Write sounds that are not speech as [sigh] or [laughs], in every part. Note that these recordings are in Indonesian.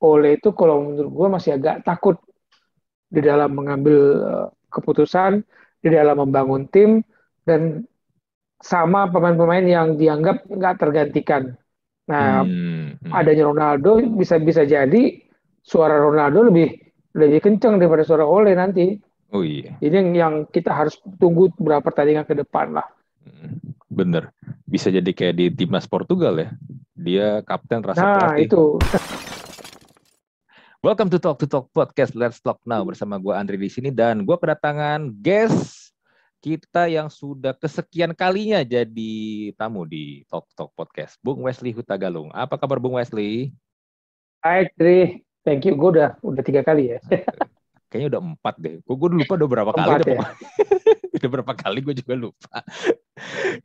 Ole itu kalau menurut gue masih agak takut di dalam mengambil uh, keputusan, di dalam membangun tim, dan sama pemain-pemain yang dianggap nggak tergantikan. Nah, hmm, hmm. adanya Ronaldo bisa bisa jadi suara Ronaldo lebih lebih kencang daripada suara Ole nanti. Oh iya. Ini yang kita harus tunggu beberapa pertandingan ke depan lah. Hmm, bener. Bisa jadi kayak di timnas Portugal ya. Dia kapten rasa nah, pelatih. itu. Welcome to Talk to Talk Podcast. Let's Talk Now bersama gue Andri di sini dan gue kedatangan guest kita yang sudah kesekian kalinya jadi tamu di Talk Talk Podcast, Bung Wesley Hutagalung. Apa kabar Bung Wesley? Hai Tri, thank you. Gue udah udah tiga kali ya. Kayaknya udah empat deh. Gue gue lupa udah berapa kali. Empat, ya? [laughs] udah berapa kali gue juga lupa.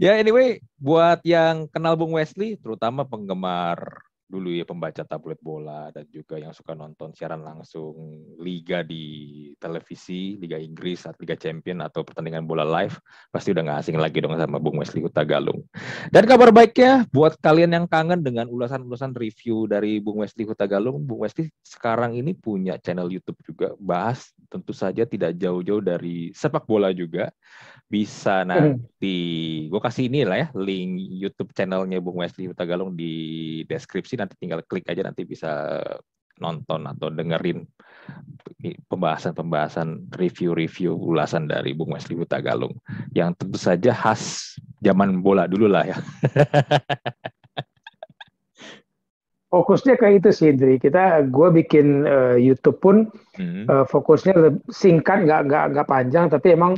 ya anyway, buat yang kenal Bung Wesley, terutama penggemar dulu ya pembaca tablet bola dan juga yang suka nonton siaran langsung liga di televisi, Liga Inggris, Liga Champion atau pertandingan bola live, pasti udah nggak asing lagi dong sama Bung Wesley Hutagalung. Dan kabar baiknya buat kalian yang kangen dengan ulasan-ulasan review dari Bung Wesley Hutagalung, Bung Wesley sekarang ini punya channel YouTube juga bahas tentu saja tidak jauh-jauh dari sepak bola juga bisa hmm. nanti gue kasih ini lah ya link YouTube channelnya Bung Wesley Hutagalung di deskripsi nanti tinggal klik aja nanti bisa nonton atau dengerin pembahasan-pembahasan review-review ulasan dari Bung Wesley Hutagalung yang tentu saja khas zaman bola dulu lah ya. [laughs] fokusnya kayak itu sih, Indri. Kita, gue bikin uh, YouTube pun hmm. uh, fokusnya singkat, nggak nggak nggak panjang, tapi emang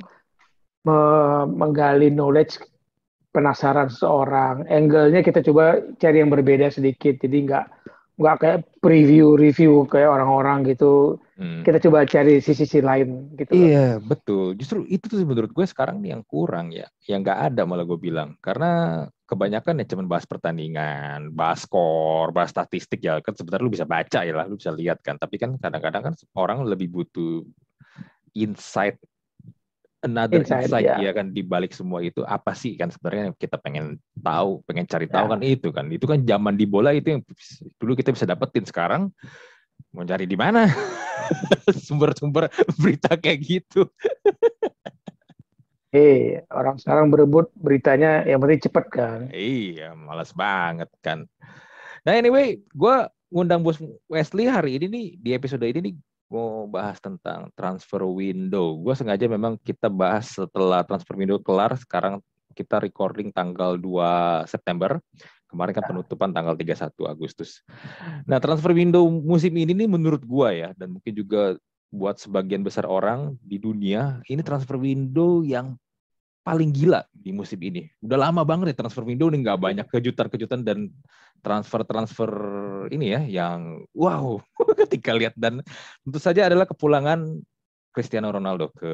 menggali knowledge penasaran seorang. Angle-nya kita coba cari yang berbeda sedikit. Jadi nggak nggak kayak preview review kayak orang-orang gitu. Hmm. Kita coba cari sisi-sisi lain gitu. Iya betul. Justru itu tuh menurut gue sekarang yang kurang ya. Yang nggak ada malah gue bilang. Karena kebanyakan ya cuma bahas pertandingan, bahas skor, bahas statistik ya kan sebenarnya lu bisa baca ya lah, lu bisa lihat kan. Tapi kan kadang-kadang kan orang lebih butuh insight another insight, insight ya. ya kan di balik semua itu apa sih kan sebenarnya kita pengen tahu, pengen cari tahu ya. kan itu kan. Itu kan zaman di bola itu yang dulu kita bisa dapetin sekarang mau cari di mana [laughs] sumber-sumber berita kayak gitu. [laughs] Eh, orang sekarang berebut beritanya yang penting cepet kan. Iya, malas banget kan. Nah anyway, gue ngundang bos Wesley hari ini nih di episode ini nih mau bahas tentang transfer window. Gue sengaja memang kita bahas setelah transfer window kelar. Sekarang kita recording tanggal 2 September. Kemarin kan penutupan tanggal 31 Agustus. Nah, transfer window musim ini nih menurut gue ya, dan mungkin juga buat sebagian besar orang di dunia, ini transfer window yang paling gila di musim ini. Udah lama banget ya transfer window nih nggak banyak kejutan-kejutan dan transfer-transfer ini ya yang wow [laughs] ketika lihat dan tentu saja adalah kepulangan Cristiano Ronaldo ke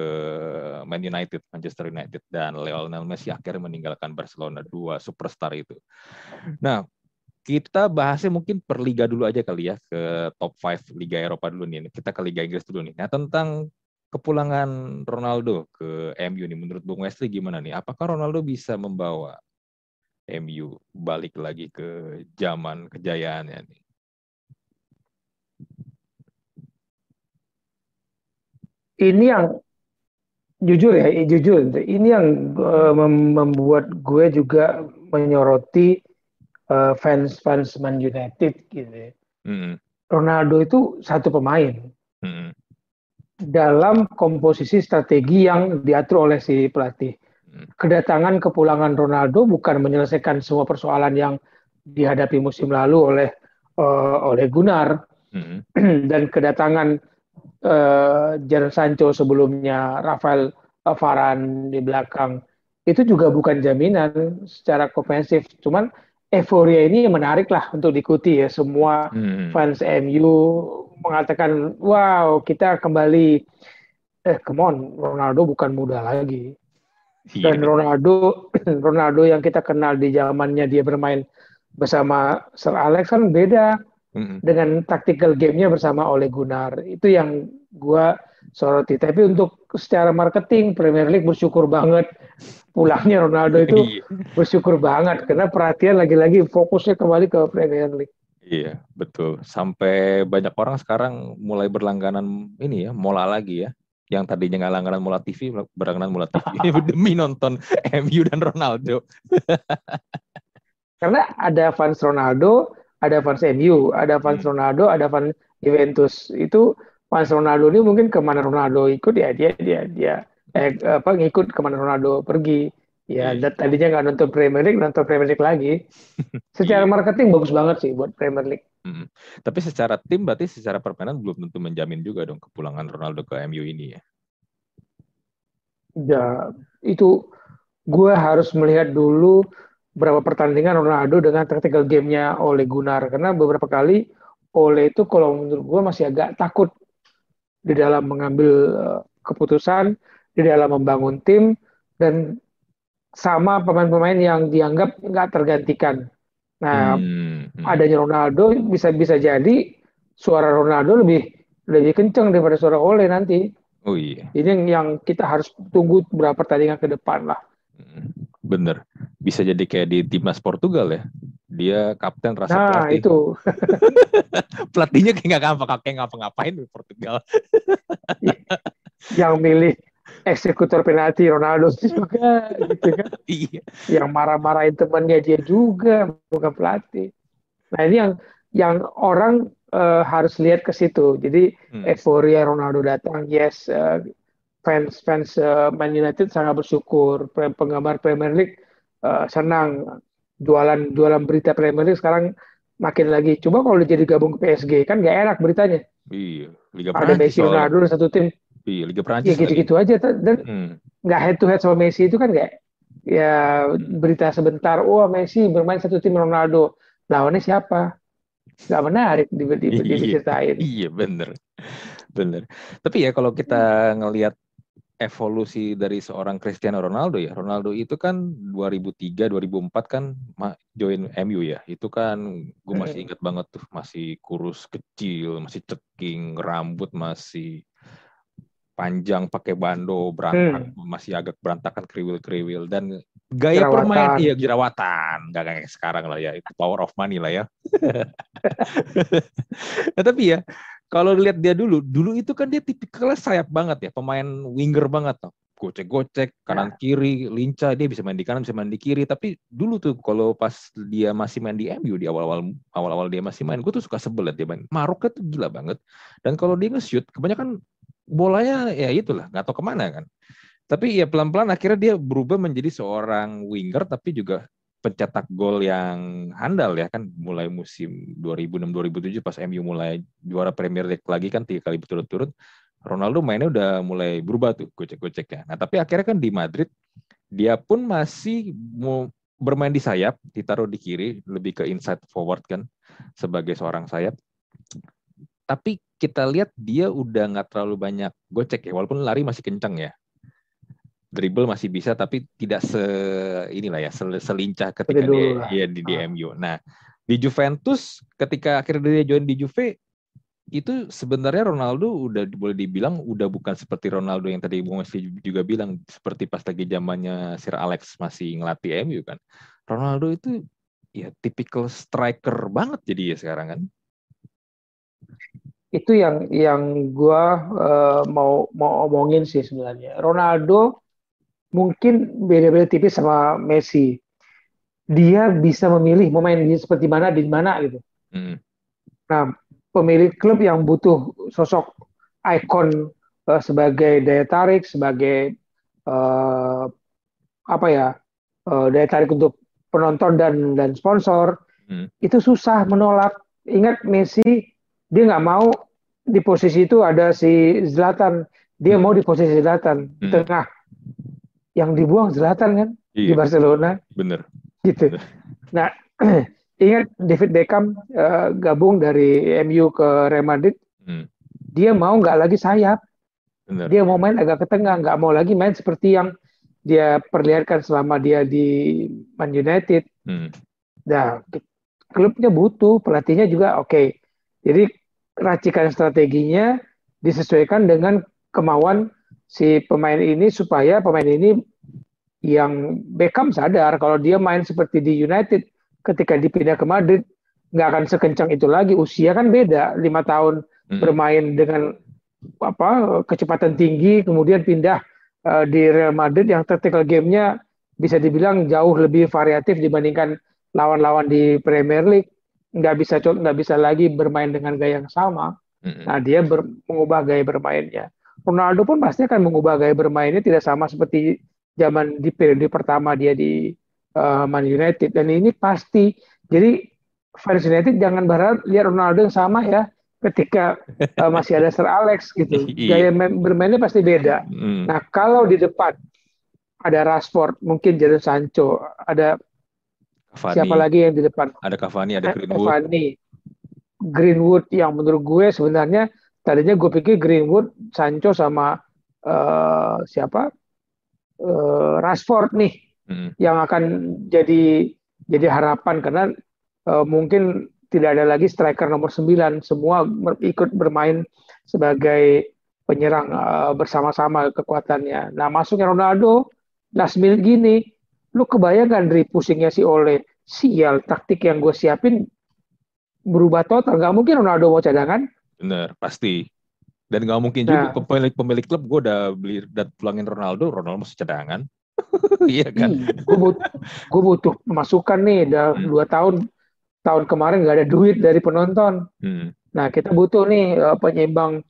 Man United, Manchester United dan Lionel Messi akhirnya meninggalkan Barcelona dua superstar itu. Nah, kita bahasnya mungkin per liga dulu aja kali ya ke top 5 liga Eropa dulu nih. Kita ke liga Inggris dulu nih. Nah, tentang kepulangan Ronaldo ke MU nih menurut Bung Wesley gimana nih? Apakah Ronaldo bisa membawa MU balik lagi ke zaman kejayaannya nih. Ini yang jujur ya, jujur ini yang uh, membuat gue juga menyoroti uh, fans fans Man United gitu. Ya. Mm-hmm. Ronaldo itu satu pemain mm-hmm. Dalam komposisi strategi yang diatur oleh si pelatih. Kedatangan kepulangan Ronaldo bukan menyelesaikan semua persoalan yang dihadapi musim lalu oleh uh, oleh Gunnar. Mm-hmm. [clears throat] dan kedatangan uh, Jadon Sancho sebelumnya Rafael Varane di belakang itu juga bukan jaminan secara ofensif cuman euforia ini menarik lah untuk diikuti ya. Semua mm-hmm. fans MU mengatakan wow kita kembali eh come on Ronaldo bukan muda lagi Iya. Dan Ronaldo, [clears throat] Ronaldo yang kita kenal di zamannya dia bermain bersama Sir Alex kan beda mm-hmm. dengan tactical gamenya bersama Ole Gunnar. Itu yang gua soroti. Tapi untuk secara marketing Premier League bersyukur banget pulangnya Ronaldo itu iya. bersyukur banget karena perhatian lagi-lagi fokusnya kembali ke Premier League. Iya, betul. Sampai banyak orang sekarang mulai berlangganan ini ya, mola lagi ya. Yang tadinya nggak langganan mola TV, berlangganan mola TV [laughs] [laughs] demi nonton [laughs] MU dan Ronaldo. Karena ada fans Ronaldo, ada fans MU, ada fans hmm. Ronaldo, ada fans Juventus. Itu fans Ronaldo ini mungkin ke mana Ronaldo ikut ya dia dia dia eh, apa ngikut ke mana Ronaldo pergi Ya, yeah. tadinya nggak nonton Premier League, nonton Premier League lagi. [laughs] Secara yeah. marketing bagus banget sih buat Premier League. Hmm. Tapi secara tim berarti secara permainan belum tentu menjamin juga dong kepulangan Ronaldo ke MU ini ya. Ya, itu gue harus melihat dulu berapa pertandingan Ronaldo dengan tactical game-nya Ole Gunnar. Karena beberapa kali Ole itu kalau menurut gue masih agak takut di dalam mengambil eh, keputusan, di dalam membangun tim, dan sama pemain-pemain yang dianggap nggak tergantikan. Nah, hmm, hmm. adanya Ronaldo bisa bisa jadi suara Ronaldo lebih lebih kencang daripada suara Ole nanti. Oh iya. Ini yang kita harus tunggu beberapa pertandingan ke depan lah. Hmm, bener. Bisa jadi kayak di timnas Portugal ya. Dia kapten rasa nah, pelatih. itu. [laughs] Pelatihnya kayak nggak ngapa kayak ngapa-ngapain di Portugal. [laughs] yang milih eksekutor penalti Ronaldo [laughs] juga gitu kan. [laughs] Iya. Yang marah-marahin temannya dia juga bukan pelatih. Nah ini yang yang orang uh, harus lihat ke situ. Jadi hmm. euforia Ronaldo datang, yes, uh, fans fans uh, Man United sangat bersyukur. Penggemar Premier League uh, senang. Jualan jualan berita Premier League sekarang makin lagi. Coba kalau dia jadi gabung ke PSG kan gak enak beritanya. Iya. Liga Ada Messi Ronaldo satu tim Iya, Liga Prancis. Ya gitu-gitu aja dan hmm. nggak head to head sama Messi itu kan kayak ya berita sebentar, oh Messi bermain satu tim Ronaldo. Lawannya siapa? Gak menarik di, di, di, iya, diceritain. Iya, bener. Bener. Tapi ya kalau kita ngelihat evolusi dari seorang Cristiano Ronaldo ya. Ronaldo itu kan 2003 2004 kan join MU ya. Itu kan gue masih hmm. ingat banget tuh, masih kurus kecil, masih ceking, rambut masih panjang pakai bando berantak hmm. masih agak berantakan kriwil-kriwil dan gaya jerawatan. permain iya jerawatan nggak kayak sekarang lah ya itu power of money lah ya [laughs] nah, tapi ya kalau lihat dia dulu dulu itu kan dia tipikalnya sayap banget ya pemain winger banget tuh gocek-gocek kanan ya. kiri lincah dia bisa main di kanan bisa main di kiri. Tapi dulu tuh kalau pas dia masih main di MU di awal-awal awal-awal dia masih main gue tuh suka sebel dia main. Maroknya tuh gila banget. Dan kalau dia nge-shoot kebanyakan bolanya ya itulah nggak tahu ke mana kan. Tapi ya pelan-pelan akhirnya dia berubah menjadi seorang winger tapi juga pencetak gol yang handal ya kan. Mulai musim 2006-2007 pas MU mulai juara Premier League lagi kan tiga kali berturut-turut Ronaldo mainnya udah mulai berubah tuh gocek-goceknya. Nah tapi akhirnya kan di Madrid dia pun masih mau bermain di sayap, ditaruh di kiri, lebih ke inside forward kan sebagai seorang sayap. Tapi kita lihat dia udah nggak terlalu banyak gocek ya, walaupun lari masih kencang ya. Dribble masih bisa, tapi tidak se inilah ya sel, selincah ketika dia, dia di, ah. MU. Nah di Juventus ketika akhirnya dia join di Juve itu sebenarnya Ronaldo udah boleh dibilang udah bukan seperti Ronaldo yang tadi Bung Wesley juga bilang seperti pas lagi zamannya Sir Alex masih ngelatih MU kan. Ronaldo itu ya tipikal striker banget jadi ya sekarang kan itu yang yang gue uh, mau mau omongin sih sebenarnya. Ronaldo mungkin beda-beda tipis sama Messi. Dia bisa memilih mau main seperti mana di mana gitu. Hmm. Nah, pemilik klub yang butuh sosok ikon uh, sebagai daya tarik, sebagai uh, apa ya uh, daya tarik untuk penonton dan dan sponsor, hmm. itu susah menolak. Ingat Messi dia nggak mau di posisi itu ada si Zlatan dia hmm. mau di posisi Zlatan hmm. tengah yang dibuang Zlatan kan iya. di Barcelona bener gitu nah [clears throat] ingat David Beckham uh, gabung dari MU ke Real Madrid hmm. dia mau nggak lagi sayap Bener. dia mau main agak ke tengah nggak mau lagi main seperti yang dia perlihatkan selama dia di Man United hmm. nah klubnya butuh pelatihnya juga oke okay. jadi racikan strateginya disesuaikan dengan kemauan si pemain ini supaya pemain ini yang Beckham sadar kalau dia main seperti di United ketika dipindah ke Madrid nggak akan sekencang itu lagi. Usia kan beda, lima tahun hmm. bermain dengan apa kecepatan tinggi, kemudian pindah uh, di Real Madrid yang tactical gamenya bisa dibilang jauh lebih variatif dibandingkan lawan-lawan di Premier League. Nggak bisa nggak bisa lagi bermain dengan gaya yang sama. Hmm. Nah dia ber, mengubah gaya bermainnya. Ronaldo pun pasti akan mengubah gaya bermainnya tidak sama seperti zaman di periode pertama dia di uh, Man United dan ini pasti jadi fans United jangan berharap lihat Ronaldo yang sama ya ketika uh, masih ada Sir Alex gitu. [laughs] Iya. Gaya bermainnya pasti beda. Hmm. Nah, kalau di depan ada Rashford, mungkin Jadon Sancho, ada Cavani. siapa lagi yang di depan? Ada Cavani, ada Greenwood. Cavani. Greenwood yang menurut gue sebenarnya tadinya gue pikir Greenwood, Sancho sama uh, siapa? Uh, Rashford nih hmm. yang akan jadi jadi harapan karena uh, mungkin tidak ada lagi striker nomor 9 semua ikut bermain sebagai penyerang uh, bersama-sama kekuatannya. Nah masuknya Ronaldo last minute gini. Lu kebayangkan dari pusingnya si Ole? Sial taktik yang gue siapin berubah total. Nggak mungkin Ronaldo mau cadangan. Bener pasti. Dan nggak mungkin juga nah, pemilik pemilik klub gue udah beli udah pulangin Ronaldo Ronaldo masih cadangan iya kan gue butuh gue butuh masukan nih udah hmm. dua tahun tahun kemarin nggak ada duit dari penonton. Hmm. Nah kita butuh nih uh, penyeimbang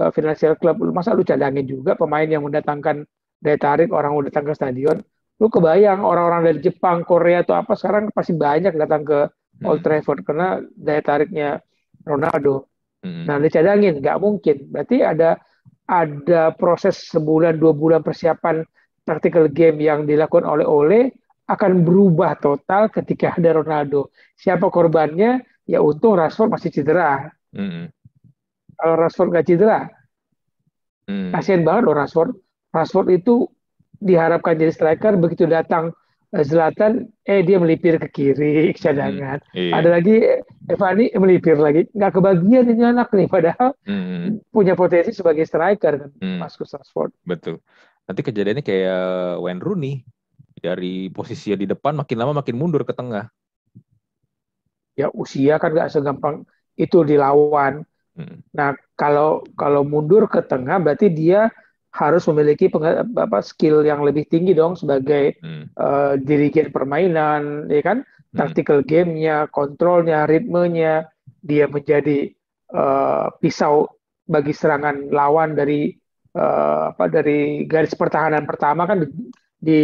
uh, financial club. Masa lu cadangin juga pemain yang mendatangkan daya tarik orang udah datang ke stadion. Lu kebayang orang-orang dari Jepang, Korea atau apa sekarang pasti banyak datang ke hmm. Old Trafford karena daya tariknya Ronaldo. Hmm. Nah dicadangin nggak mungkin. Berarti ada ada proses sebulan dua bulan persiapan tactical game yang dilakukan oleh Ole akan berubah total ketika ada Ronaldo. Siapa korbannya? Ya untung Rashford masih cedera. Mm. Kalau Rashford nggak cedera, mm. kasihan banget loh Rashford. Rashford itu diharapkan jadi striker, begitu datang eh, Zlatan, eh dia melipir ke kiri [laughs] cadangan. Mm. Iya. Ada lagi Evani melipir lagi, nggak kebagian ini anak nih, padahal mm. punya potensi sebagai striker kan, mm. Marcus Rashford. Betul. Nanti kejadiannya kayak Wayne Rooney dari posisi di depan makin lama makin mundur ke tengah. Ya usia kan nggak segampang itu dilawan. Hmm. Nah kalau kalau mundur ke tengah berarti dia harus memiliki apa skill yang lebih tinggi dong sebagai hmm. uh, dirigen permainan, ya kan? Hmm. Tactical gamenya, kontrolnya, ritmenya, dia menjadi uh, pisau bagi serangan lawan dari uh, apa dari garis pertahanan pertama kan di, di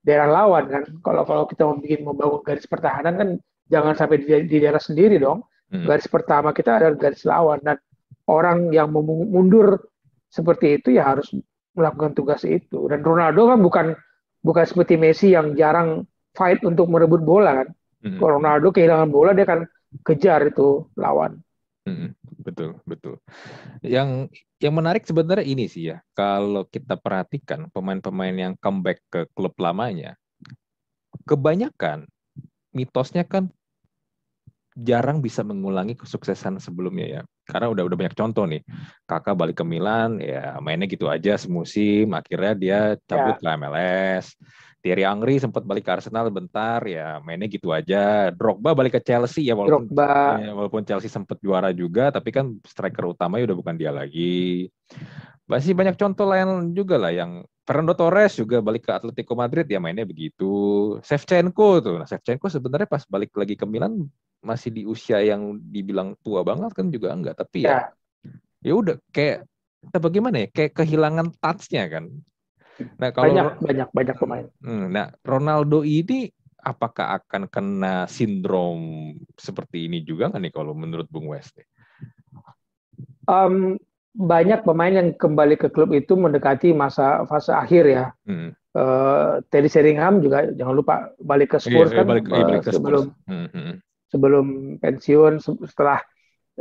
daerah lawan kan. Kalau kalau kita mau bikin membangun garis pertahanan kan jangan sampai di, di daerah sendiri dong. Hmm. Garis pertama kita adalah garis lawan dan orang yang mundur seperti itu ya harus melakukan tugas itu. Dan Ronaldo kan bukan bukan seperti Messi yang jarang fight untuk merebut bola kan. Hmm. Kalau Ronaldo kehilangan bola dia kan kejar itu lawan. Hmm, betul, betul. Yang yang menarik sebenarnya ini sih ya, kalau kita perhatikan pemain-pemain yang comeback ke klub lamanya, kebanyakan mitosnya kan jarang bisa mengulangi kesuksesan sebelumnya ya. Karena udah udah banyak contoh nih. Kakak balik ke Milan ya mainnya gitu aja semusim, akhirnya dia cabut ya. ke MLS. Thierry Angri sempat balik ke Arsenal bentar ya mainnya gitu aja. Drogba balik ke Chelsea ya walaupun ya, walaupun Chelsea sempat juara juga tapi kan striker utamanya udah bukan dia lagi. Masih banyak contoh lain juga lah yang Fernando Torres juga balik ke Atletico Madrid ya mainnya begitu. Shevchenko tuh. Nah, Shevchenko sebenarnya pas balik lagi ke Milan masih di usia yang dibilang tua banget kan juga enggak tapi ya ya, ya udah kayak bagaimana ya kayak kehilangan touch-nya kan Nah, [laughs] kalau banyak banyak banyak pemain. Hmm, nah, Ronaldo ini apakah akan kena sindrom seperti ini juga nggak nih kalau menurut Bung West? Um, banyak pemain yang kembali ke klub itu mendekati masa fase akhir ya. Hmm. Uh, Teddy Sheringham juga jangan lupa balik ke iya, Spurs iya, kan balik, iya, balik ke sebelum Hmm, hmm. sebelum pensiun setelah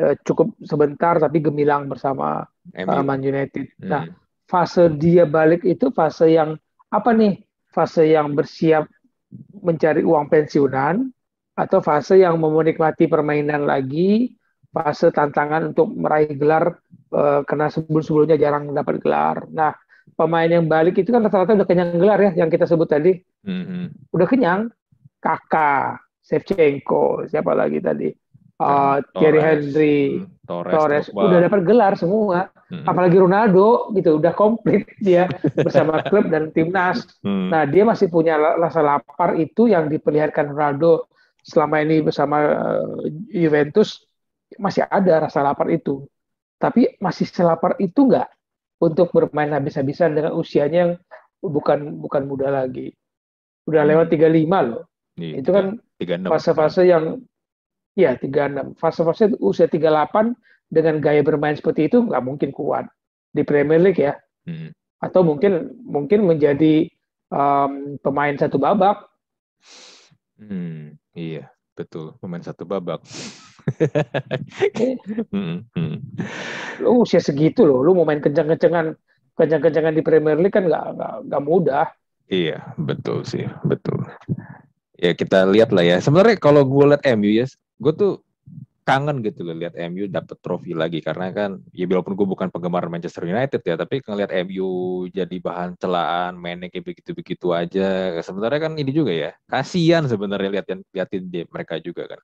uh, cukup sebentar tapi gemilang bersama uh, Man United. Hmm. Nah fase dia balik itu fase yang apa nih? Fase yang bersiap mencari uang pensiunan atau fase yang mau menikmati permainan lagi, fase tantangan untuk meraih gelar uh, karena sebelum-sebelumnya jarang dapat gelar. Nah, pemain yang balik itu kan rata-rata udah kenyang gelar ya yang kita sebut tadi. Mm-hmm. Udah kenyang. Kakak, Shevchenko, siapa lagi tadi? Uh, Thierry Henry, hmm, Torres, Torres udah dapat gelar semua. Hmm. Apalagi Ronaldo gitu udah komplit dia bersama [laughs] klub dan timnas. Hmm. Nah dia masih punya rasa lapar itu yang diperlihatkan Ronaldo selama ini bersama uh, Juventus masih ada rasa lapar itu. Tapi masih selapar itu enggak untuk bermain habis-habisan dengan usianya yang bukan bukan muda lagi. Udah hmm. lewat 35 loh. Iya, itu kan fase-fase yang ya 36. Fase-fase usia 38 dengan gaya bermain seperti itu nggak mungkin kuat di Premier League ya. Hmm. Atau mungkin mungkin menjadi um, pemain satu babak. Hmm, iya, betul. Pemain satu babak. [laughs] hmm, hmm. Lu usia segitu loh, lu mau main kencang-kencangan kencang-kencangan di Premier League kan nggak nggak mudah. Iya, betul sih, betul ya kita lihat lah ya. Sebenarnya kalau gue lihat MU ya, gue tuh kangen gitu loh lihat MU dapat trofi lagi. Karena kan ya walaupun gue bukan penggemar Manchester United ya tapi ngelihat MU jadi bahan celaan mainnya kayak begitu-begitu aja. Sebenarnya kan ini juga ya kasihan sebenarnya liatin liatin dia, mereka juga kan.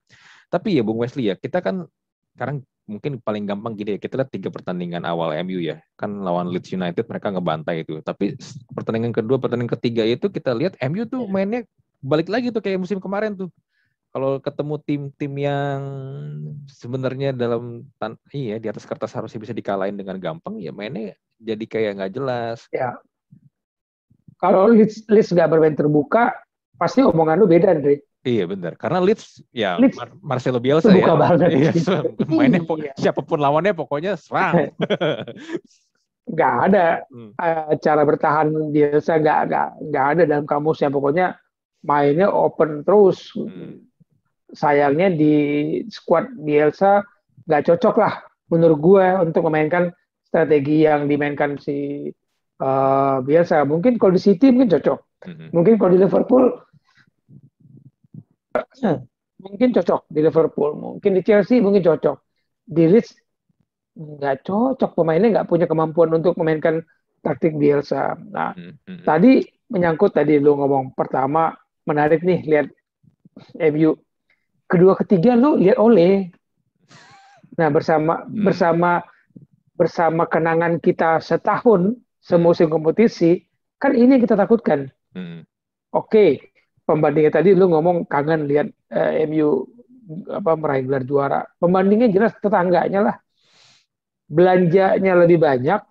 Tapi ya Bung Wesley ya kita kan sekarang mungkin paling gampang gini ya kita lihat tiga pertandingan awal MU ya. Kan lawan Leeds United mereka ngebantai itu. Tapi pertandingan kedua pertandingan ketiga itu kita lihat MU tuh iya. mainnya balik lagi tuh kayak musim kemarin tuh. Kalau ketemu tim-tim yang sebenarnya dalam iya di atas kertas harusnya bisa dikalahin dengan gampang, ya mainnya jadi kayak nggak jelas. Ya. Kalau Leeds Leeds nggak bermain terbuka, pasti omongan lu beda, Andre. Iya benar, karena Leeds ya Leeds, Mar Marcelo Bielsa ya. banget. Iya, [laughs] mainnya iya. siapa pun lawannya pokoknya serang. [laughs] Nggak ada hmm. uh, cara bertahan Bielsa nggak nggak nggak ada dalam kamusnya pokoknya mainnya open terus. Hmm. Sayangnya di squad Bielsa nggak cocok lah menurut gue untuk memainkan strategi yang dimainkan si uh, Bielsa. Mungkin kalau di City mungkin cocok. Hmm. Mungkin kalau di Liverpool mungkin cocok di Liverpool. Mungkin di Chelsea mungkin cocok. Di Leeds nggak cocok pemainnya nggak punya kemampuan untuk memainkan taktik Bielsa. Nah, hmm, hmm. tadi menyangkut tadi lu ngomong pertama menarik nih lihat MU. Kedua ketiga lu lihat oleh. Nah bersama hmm. bersama bersama kenangan kita setahun semusim kompetisi kan ini yang kita takutkan. Hmm. Oke, okay, pembandingnya tadi lu ngomong kangen lihat uh, eh, MU apa meraih gelar juara. Pembandingnya jelas tetangganya lah. Belanjanya lebih banyak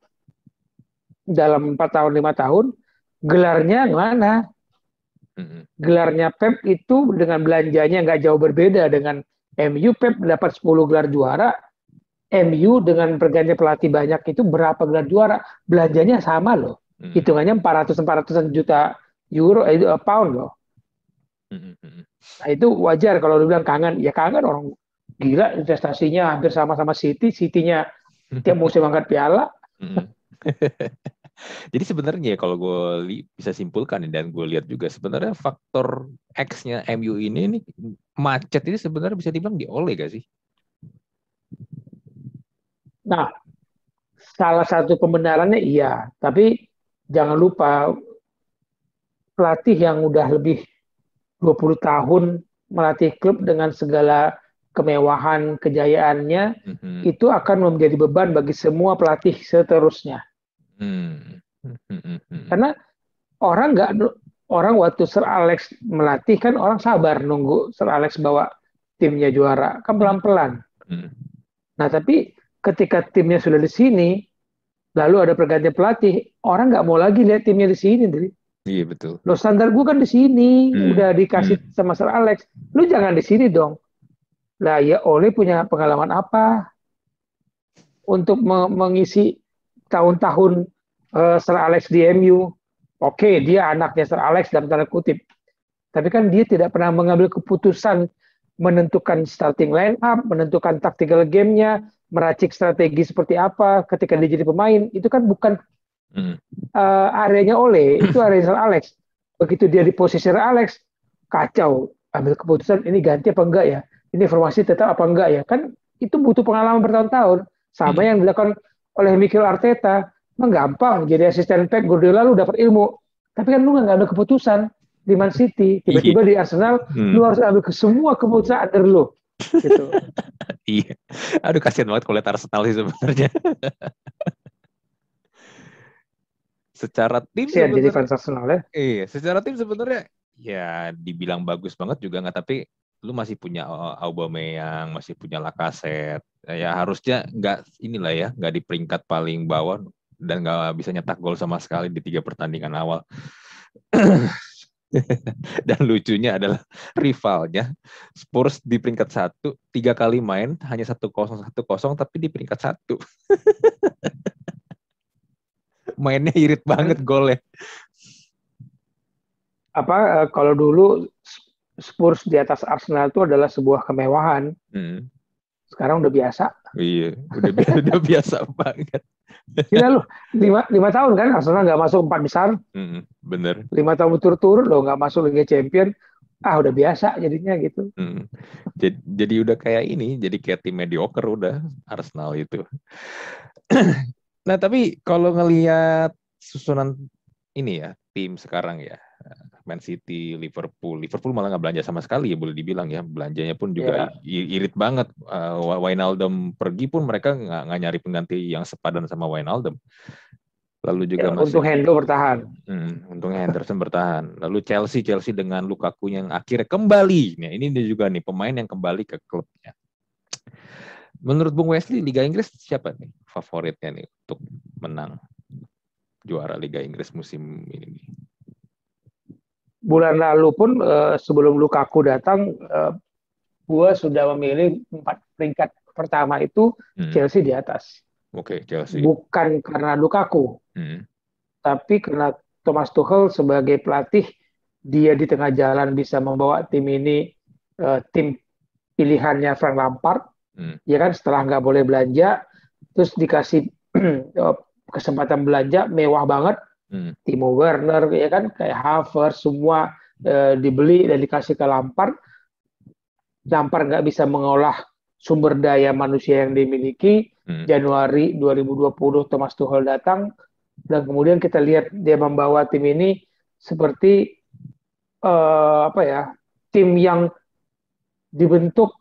dalam empat tahun lima tahun, gelarnya mana? Gelarnya Pep itu dengan belanjanya nggak jauh berbeda dengan MU. Pep dapat 10 gelar juara. MU dengan pergantian pelatih banyak itu berapa gelar juara? Belanjanya sama loh. Hmm. Hitungannya 400-400 juta euro, eh, pound loh. Nah itu wajar kalau lu bilang kangen. Ya kangen orang gila investasinya hampir sama-sama City. City-nya tiap musim angkat piala. [laughs] Jadi sebenarnya kalau gue bisa simpulkan dan gue lihat juga sebenarnya faktor X-nya MU ini nih macet ini sebenarnya bisa dibilang di oleh gak sih? Nah, salah satu pembenarannya iya, tapi jangan lupa pelatih yang udah lebih 20 tahun melatih klub dengan segala kemewahan kejayaannya mm -hmm. itu akan menjadi beban bagi semua pelatih seterusnya. Hmm. Hmm, hmm, hmm. Karena orang nggak orang waktu Sir Alex melatih kan orang sabar nunggu Sir Alex bawa timnya juara kan pelan-pelan. Hmm. Nah tapi ketika timnya sudah di sini lalu ada pergantian pelatih orang nggak mau lagi lihat timnya di sini, Dri. Iya betul. Lo standar gue kan di sini hmm. udah dikasih hmm. sama Sir Alex. Lu jangan di sini dong. Lah ya Oleh punya pengalaman apa untuk mengisi tahun-tahun uh, Sir Alex di MU. Oke, okay, dia anaknya Sir Alex dalam tanda kutip. Tapi kan dia tidak pernah mengambil keputusan menentukan starting line up, menentukan tactical game-nya, meracik strategi seperti apa ketika dia jadi pemain. Itu kan bukan hmm. uh, areanya Ole, itu area Sir Alex. Begitu dia di posisi Sir Alex, kacau. Ambil keputusan ini ganti apa enggak ya? Ini formasi tetap apa enggak ya? Kan itu butuh pengalaman bertahun-tahun. Sama hmm. yang dilakukan oleh Mikel Arteta. Mah gampang jadi asisten Pep Guardiola lu dapat ilmu. Tapi kan lu nggak ambil keputusan. di Man City, tiba-tiba Iya. di Arsenal, Hmm. lu harus ambil ke semua keputusan under lu. Gitu. [laughs] Iya. Aduh kasihan banget kalau lihat Arsenal sih sebenarnya. [laughs] secara tim Kasihan jadi fans Arsenal ya. iya, secara tim sebenarnya ya dibilang bagus banget juga nggak tapi lu masih punya uh, Aubameyang, masih punya Lacazette. Ya harusnya nggak inilah ya, nggak di peringkat paling bawah dan nggak bisa nyetak gol sama sekali di tiga pertandingan awal. [laughs] dan lucunya adalah rivalnya Spurs di peringkat satu tiga kali main hanya satu kosong satu kosong tapi di peringkat satu [laughs] mainnya irit banget golnya Apa eh, kalau dulu Spurs di atas Arsenal itu adalah sebuah kemewahan. Hmm, Sekarang udah biasa. iya udah [laughs] udah biasa banget Gila lu, lima, lima tahun kan Arsenal nggak masuk empat besar, Hmm, bener lima tahun berturut-turut loh nggak masuk Liga Champion. Ah udah biasa jadinya gitu. Hmm. Jadi, jadi udah kayak ini, jadi kayak tim mediocre udah Arsenal itu. [clears throat] nah tapi kalau ngelihat susunan ini ya tim sekarang ya Man City, Liverpool, Liverpool malah nggak belanja sama sekali ya boleh dibilang ya belanjanya pun juga i- irit banget. Uh, Wijnaldum pergi pun mereka nggak nyari pengganti yang sepadan sama Wijnaldum. Lalu juga Ya, masih untuk Hendo bertahan. Hmm, untungnya Henderson bertahan. Lalu Chelsea, Chelsea dengan Lukaku yang akhirnya kembali. Nah, ini dia juga nih pemain yang kembali ke klubnya. Menurut Bung Wesley, Liga Inggris siapa nih favoritnya nih untuk menang juara Liga Inggris musim ini? Bulan lalu pun eh, sebelum Lukaku datang, eh, gua sudah memilih empat peringkat pertama itu Hmm, Chelsea di atas. Oke, Chelsea. Bukan karena Lukaku, Hmm, tapi karena Thomas Tuchel sebagai pelatih dia di tengah jalan bisa membawa tim ini eh, tim pilihannya Frank Lampard Hmm. ya kan setelah nggak boleh belanja terus dikasih [clears throat] kesempatan belanja mewah banget Hmm. Timo Werner ya kan kayak Havertz semua eh, dibeli dan dikasih ke Lampard Lampard nggak bisa mengolah sumber daya manusia yang dimiliki Hmm. Januari 2020 Thomas Tuchel datang dan kemudian kita lihat dia membawa tim ini seperti eh, apa ya tim yang dibentuk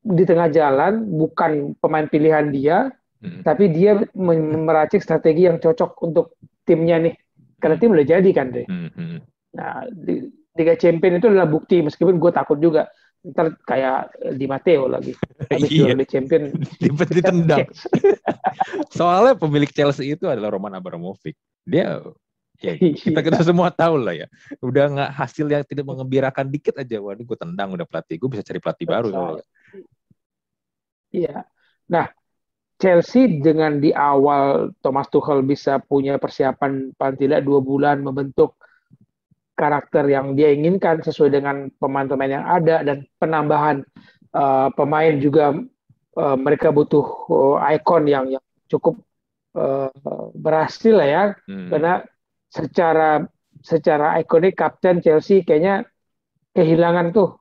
di tengah jalan bukan pemain pilihan dia Hmm. tapi dia meracik strategi yang cocok untuk timnya nih karena tim udah jadi kan deh Hmm. Hmm. nah di Liga Champion itu adalah bukti meskipun gue takut juga ntar kayak Di Matteo lagi habis Iya. juara Liga Champion [laughs] Ditendang. [laughs] Soalnya pemilik Chelsea itu adalah Roman Abramovich. Dia ya kita kita semua tahu lah ya. Udah nggak hasil yang tidak mengembirakan dikit aja. Waduh, gue tendang udah pelatih. Gue bisa cari pelatih baru. soalnya. Iya. Nah, Chelsea dengan di awal Thomas Tuchel bisa punya persiapan paling tidak dua bulan membentuk karakter yang dia inginkan sesuai dengan pemain-pemain yang ada dan penambahan eh, pemain juga eh, mereka butuh eh, ikon yang yang cukup eh, berhasil lah ya Hmm. karena secara secara ikonik kapten Chelsea kayaknya kehilangan tuh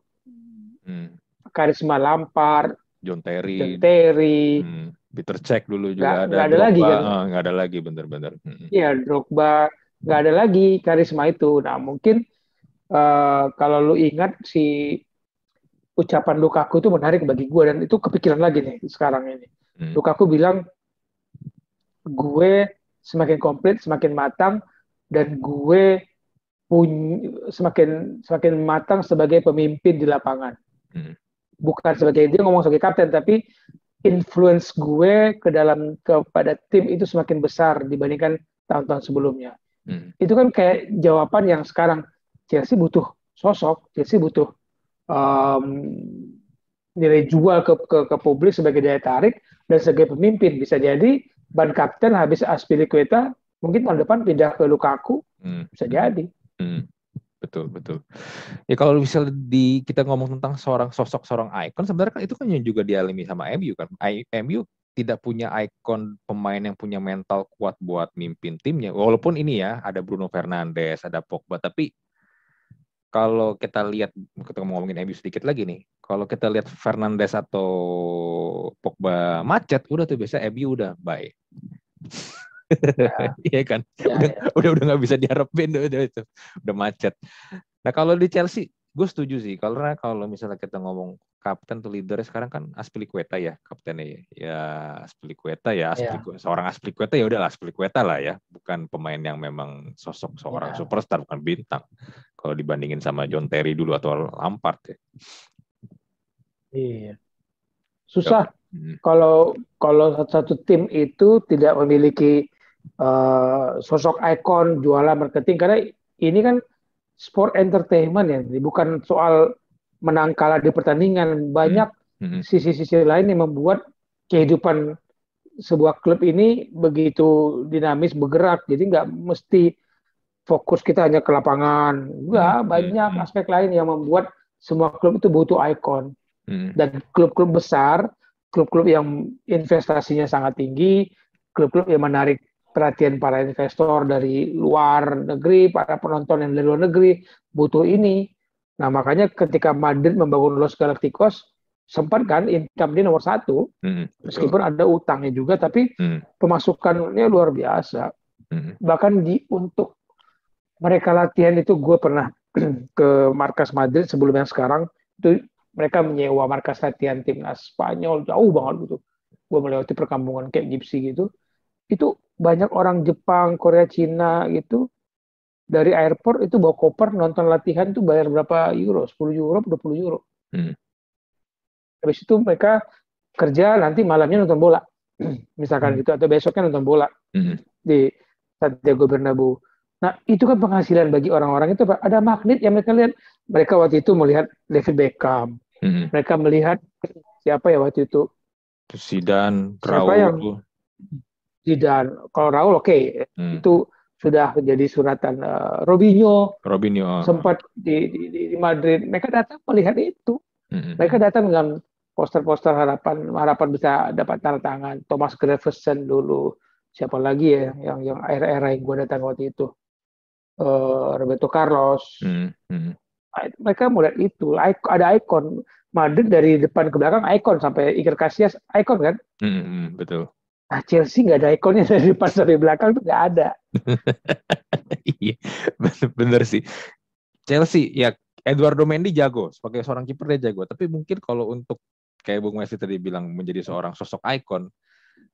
Hmm. karisma Lampard, John Terry, John Terry, hmm. Peter Cech dulu juga ada. nggak ada lagi kan? Ah, nggak ada lagi bener-bener. Hmm. ya Drogba, nggak ada lagi karisma itu. Nah mungkin eh, kalau lu ingat si ucapan Lukaku itu menarik bagi gue dan itu kepikiran lagi nih sekarang ini. Hmm. Lukaku bilang gue semakin komplit, semakin matang dan gue punya semakin semakin matang sebagai pemimpin di lapangan. Hmm. Bukan sebagai dia ngomong sebagai kapten tapi influence gue ke dalam kepada tim itu semakin besar dibandingkan tahun-tahun sebelumnya. Hmm. Itu kan kayak jawaban yang sekarang Chelsea butuh sosok, Chelsea butuh um, nilai jual ke, ke ke publik sebagai daya tarik dan sebagai pemimpin bisa jadi ban kapten habis Aspilicueta mungkin tahun depan pindah ke Lukaku Hmm. bisa jadi. Hmm. Betul, betul. Ya kalau bisa di kita ngomong tentang seorang sosok seorang ikon sebenarnya kan itu kan yang juga dialami sama MU kan. I- MU tidak punya ikon pemain yang punya mental kuat buat mimpin timnya. Walaupun ini ya ada Bruno Fernandes, ada Pogba, tapi kalau kita lihat kita ngomongin MU sedikit lagi nih. Kalau kita lihat Fernandes atau Pogba macet, udah tuh biasa MU udah bye. [laughs] Iya kan? Ya, udah ya. udah udah nggak bisa diharapin [laughs] udah, itu udah macet Nah kalau di Chelsea, gue setuju sih. Karena kalau misalnya kita ngomong kapten tuh leader sekarang kan Aspilicueta ya kaptennya ya. Ya Aspilicueta ya, Aspilicueta. Yeah. seorang Aspilicueta ya udahlah Aspilicueta lah ya, bukan pemain yang memang sosok seorang yeah. superstar bukan bintang. Kalau dibandingin sama John Terry dulu atau Lampard ya. Iya. Susah hmm. kalau kalau satu tim itu tidak memiliki uh, sosok ikon jualan marketing karena ini kan sport entertainment ya, bukan soal menang kalah di pertandingan. Banyak hmm. sisi-sisi hmm. lain yang membuat kehidupan sebuah klub ini begitu dinamis bergerak. Jadi nggak mesti fokus kita hanya ke lapangan. Enggak, hmm. banyak hmm. aspek lain yang membuat semua klub itu butuh ikon. Hmm. Dan klub-klub besar, klub-klub yang investasinya sangat tinggi, klub-klub yang menarik perhatian para investor dari luar negeri, para penonton yang dari luar negeri butuh ini. Nah makanya ketika Madrid membangun Los Galacticos sempat kan income dia nomor satu, hmm, meskipun ada utangnya juga, tapi hmm. pemasukannya luar biasa. Hmm. Bahkan di untuk mereka latihan itu gue pernah [clears throat] ke markas Madrid sebelum yang sekarang itu mereka menyewa markas latihan timnas Spanyol jauh banget gitu. Gue melewati perkampungan kayak Gipsy gitu. Itu banyak orang Jepang, Korea, Cina gitu dari airport itu bawa koper nonton latihan itu bayar berapa euro? 10 euro, 20 euro. Hmm. Habis itu mereka kerja nanti malamnya nonton bola. [clears throat] Misalkan hmm. gitu atau besoknya nonton bola hmm. di Santiago Bernabeu. Nah, itu kan penghasilan bagi orang-orang itu Pak. Ada magnet yang mereka lihat. Mereka waktu itu melihat David Beckham, Hmm. Mereka melihat siapa ya waktu itu? Zidane, Raul. Yang, Zidane. Kalau Raul oke, okay. hmm. itu sudah menjadi suratan uh, Robinho. Robinho. Oh. Sempat di, di, di Madrid. Mereka datang melihat itu. Hmm. Mereka datang dengan poster-poster harapan harapan bisa dapat tanda tangan. Thomas Gravesen dulu. Siapa lagi ya yang yang era-era yang gue datang waktu itu? Uh, Roberto Carlos. Hmm. Hmm mereka melihat itu ada ikon Madrid dari depan ke belakang ikon sampai Iker Casillas ikon kan hmm, betul nah Chelsea nggak ada ikonnya [laughs] dari depan sampai belakang itu nggak ada [laughs] iya bener sih Chelsea ya Eduardo Mendy jago sebagai seorang kiper dia jago tapi mungkin kalau untuk kayak Bung Wesley tadi bilang menjadi seorang sosok ikon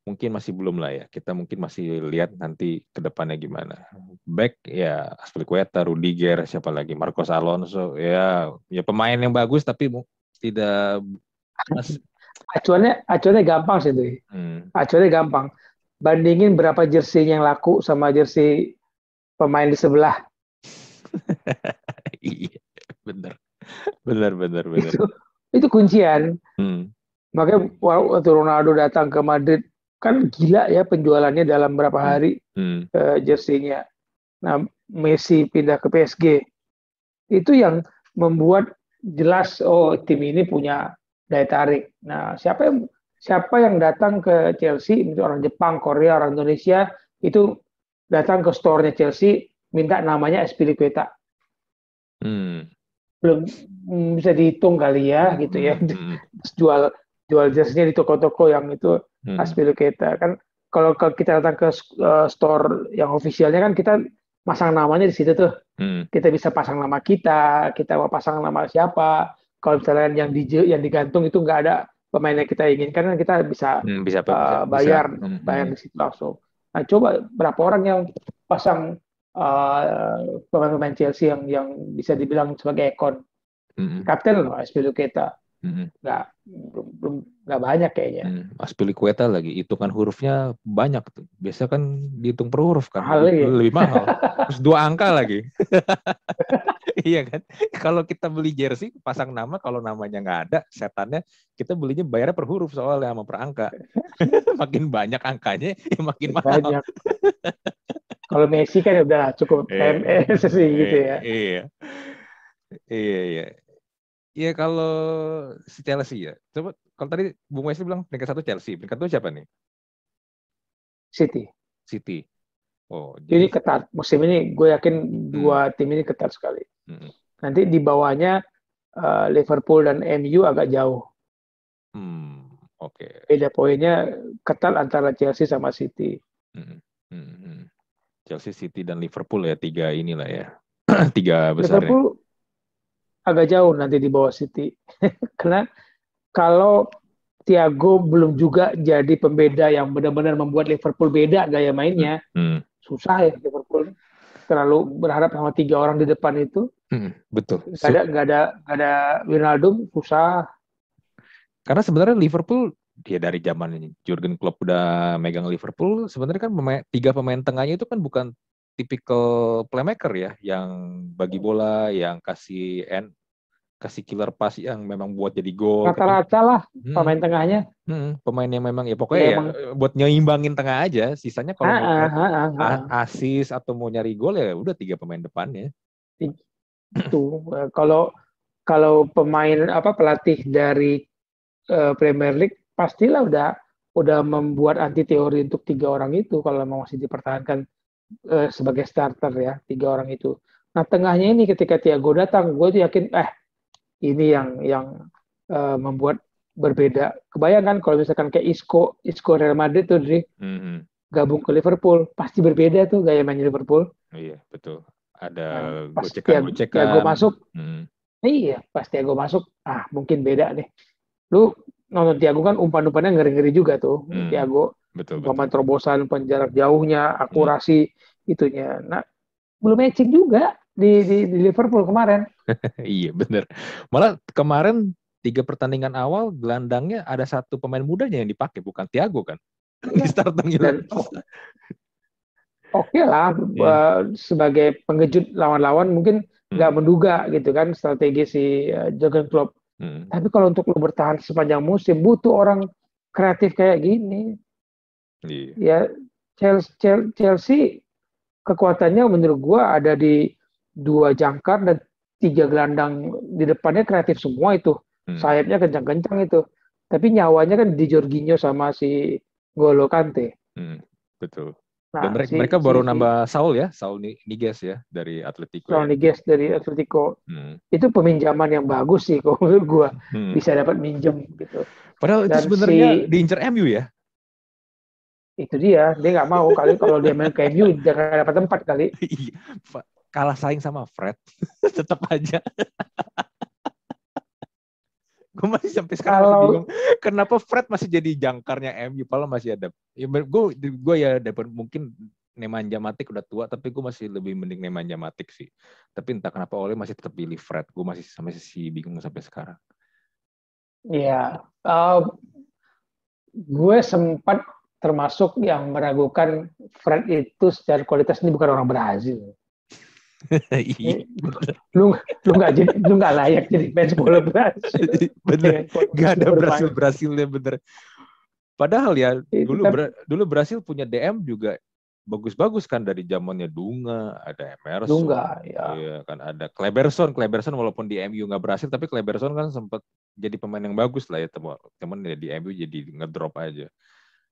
mungkin masih belum lah ya. Kita mungkin masih lihat nanti ke depannya gimana. Back ya Aspilicueta, Rudiger, siapa lagi? Marcos Alonso. Ya, ya pemain yang bagus tapi tidak acuannya acuannya gampang sih tuh. Hmm. Acuannya gampang. Bandingin berapa jersey yang laku sama jersey pemain di sebelah. [laughs] iya, bener. Bener, bener, bener. Itu, itu kuncian. Hmm. Makanya waktu Ronaldo datang ke Madrid kan gila ya penjualannya dalam berapa hari hmm. uh, jersey-nya. Nah, Messi pindah ke PSG. Itu yang membuat jelas oh tim ini punya daya tarik. Nah, siapa yang siapa yang datang ke Chelsea, orang Jepang, Korea, orang Indonesia itu datang ke store-nya Chelsea minta namanya Espilicueta. Hmm. Belum hmm, bisa dihitung kali ya gitu ya. Hmm. [laughs] jual jual jersey-nya di toko-toko yang itu hmm. kita kan kalau kita datang ke uh, store yang ofisialnya kan kita pasang namanya di situ tuh hmm. kita bisa pasang nama kita kita mau pasang nama siapa kalau misalnya yang di yang digantung itu nggak ada pemain yang kita inginkan kan kita bisa, hmm, bisa, uh, bayar bisa. Hmm. bayar di situ langsung nah coba berapa orang yang pasang uh, pemain-pemain Chelsea yang yang bisa dibilang sebagai ekon hmm. kapten loh kita nggak belum belum nggak banyak kayaknya. Hmm. kueta lagi hitungan hurufnya banyak tuh. Biasa kan dihitung per huruf kan. Mahal lebih, ya? lebih mahal. Terus dua angka lagi. [laughs] iya kan? Kalau kita beli jersey pasang nama kalau namanya nggak ada setannya kita belinya bayarnya per huruf soalnya sama per angka. [laughs] makin banyak angkanya ya makin mahal. Banyak. kalau Messi kan udah cukup MS sih gitu ya. Iya. Iya iya. Iya kalau si Chelsea ya. Coba kalau tadi Bung Wesley bilang peringkat satu Chelsea, peringkat dua siapa nih? City. City. Oh, jadi... ini ketat. Musim ini gue yakin dua hmm. tim ini ketat sekali. Hmm. Nanti di bawahnya uh, Liverpool dan MU agak jauh. Hmm. Oke. Okay. Beda poinnya ketat antara Chelsea sama City. Hmm. Hmm. hmm. Chelsea, City dan Liverpool ya tiga inilah ya [clears throat] tiga besar. Liverpool agak jauh nanti di bawah City. [laughs] Karena kalau Thiago belum juga jadi pembeda yang benar-benar membuat Liverpool beda gaya mainnya, hmm. susah ya Liverpool. Terlalu berharap sama tiga orang di depan itu. Hmm, betul. Gak ada, gak ada, gak ada Wijnaldum, susah. Karena sebenarnya Liverpool dia dari zaman Jurgen Klopp udah megang Liverpool, sebenarnya kan pemain, tiga pemain tengahnya itu kan bukan tipikal playmaker ya, yang bagi bola, yang kasih end, kasih killer pass yang memang buat jadi gol. Rata-rata lah hmm. pemain tengahnya. Hmm, pemain yang memang ya pokoknya ya, ya buat nyeimbangin tengah aja. Sisanya kalau ha, ha, ha, ha. asis atau mau nyari gol ya udah tiga pemain depannya. Itu kalau kalau pemain apa pelatih dari uh, Premier League pastilah udah udah membuat anti teori untuk tiga orang itu kalau memang masih dipertahankan uh, sebagai starter ya tiga orang itu. Nah tengahnya ini ketika Thiago datang, gue tuh yakin eh ini yang yang uh, membuat berbeda. Kebayangkan kalau misalkan kayak Isco, Isco Real Madrid tuh Dri, mm-hmm. gabung ke Liverpool, pasti berbeda tuh gaya main Liverpool. Iya betul. Ada nah, gocekan-gocekan. Tiago masuk, mm. iya pasti Thiago masuk, ah mungkin beda nih lu nonton Tiago kan umpan-umpannya ngeri-ngeri juga tuh hmm. Tiago betul, betul. terobosan penjarak jauhnya akurasi hmm. itunya nah belum matching juga di, di, di Liverpool kemarin [laughs] iya bener malah kemarin tiga pertandingan awal gelandangnya ada satu pemain mudanya yang dipakai bukan Tiago kan di startnya Oke okay lah, yeah. uh, sebagai pengejut lawan-lawan mungkin hmm. nggak hmm. menduga gitu kan strategi si uh, Jurgen Klopp Hmm. Tapi kalau untuk lo bertahan sepanjang musim butuh orang kreatif kayak gini. Iya. Ya Chelsea, Chelsea kekuatannya menurut gua ada di dua jangkar dan tiga gelandang di depannya kreatif semua itu. Hmm. Sayapnya kencang-kencang itu. Tapi nyawanya kan di Jorginho sama si Golo Kante. Hmm, betul. Nah, Dan mereka, si, mereka baru si, nambah Saul ya, Saul Niguez ya dari Atletico. Saul ya. Niguez dari Atletico. Hmm. Itu peminjaman yang bagus sih kalau menurut gua hmm. bisa dapat minjem gitu. Padahal Dan itu sebenarnya si, diincar MU ya. Itu dia, dia nggak mau kali kalau dia main ke MU jangan dapat tempat kali. [laughs] Kalah saing sama Fred, [laughs] tetap aja. [laughs] Gue masih sampai sekarang Kalau... bingung kenapa Fred masih jadi jangkarnya MU padahal masih ada. Ya gue gue ya dapat mungkin Nemanja Matic udah tua tapi gue masih lebih mending Nemanja Matic sih. Tapi entah kenapa oleh masih tetap pilih Fred gue masih sampai si bingung sampai sekarang. Iya, uh, gue sempat termasuk yang meragukan Fred itu secara kualitas ini bukan orang Brazil. [laughs] iya, lu lu nggak jadi lu nggak layak jadi fans bola Brasil. [laughs] bener, nggak ada Brasil Brasilnya bener. Padahal ya dulu dulu Brasil punya DM juga bagus-bagus kan dari zamannya Dunga, ada Emerson, Dunga, ya. Iya, kan ada Kleberson, Kleberson walaupun di MU nggak berhasil, tapi Kleberson kan sempat jadi pemain yang bagus lah ya teman teman ya di MU jadi ngedrop aja.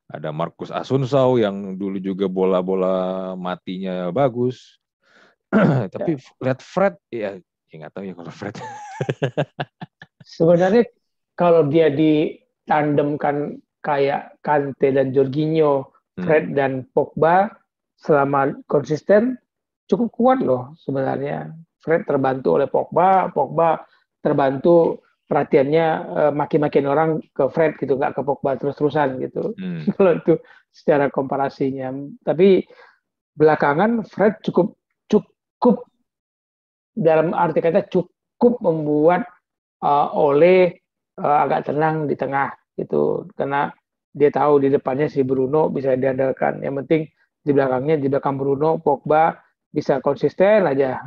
Ada Marcus Asunsao yang dulu juga bola-bola matinya bagus. [clears throat] tapi ya. lihat Fred ya ya nggak tahu ya kalau Fred [laughs] sebenarnya kalau dia ditandemkan kayak Kante dan Jorginho hmm. Fred hmm. dan Pogba selama konsisten cukup kuat loh sebenarnya Fred terbantu oleh Pogba Pogba terbantu perhatiannya uh, makin-makin orang ke Fred gitu nggak ke Pogba terus-terusan gitu hmm. [laughs] kalau itu secara komparasinya tapi belakangan Fred cukup cukup dalam arti kata cukup membuat uh, oleh uh, agak tenang di tengah gitu. Karena dia tahu di depannya si Bruno bisa diandalkan. Yang penting di belakangnya di belakang Bruno Pogba bisa konsisten aja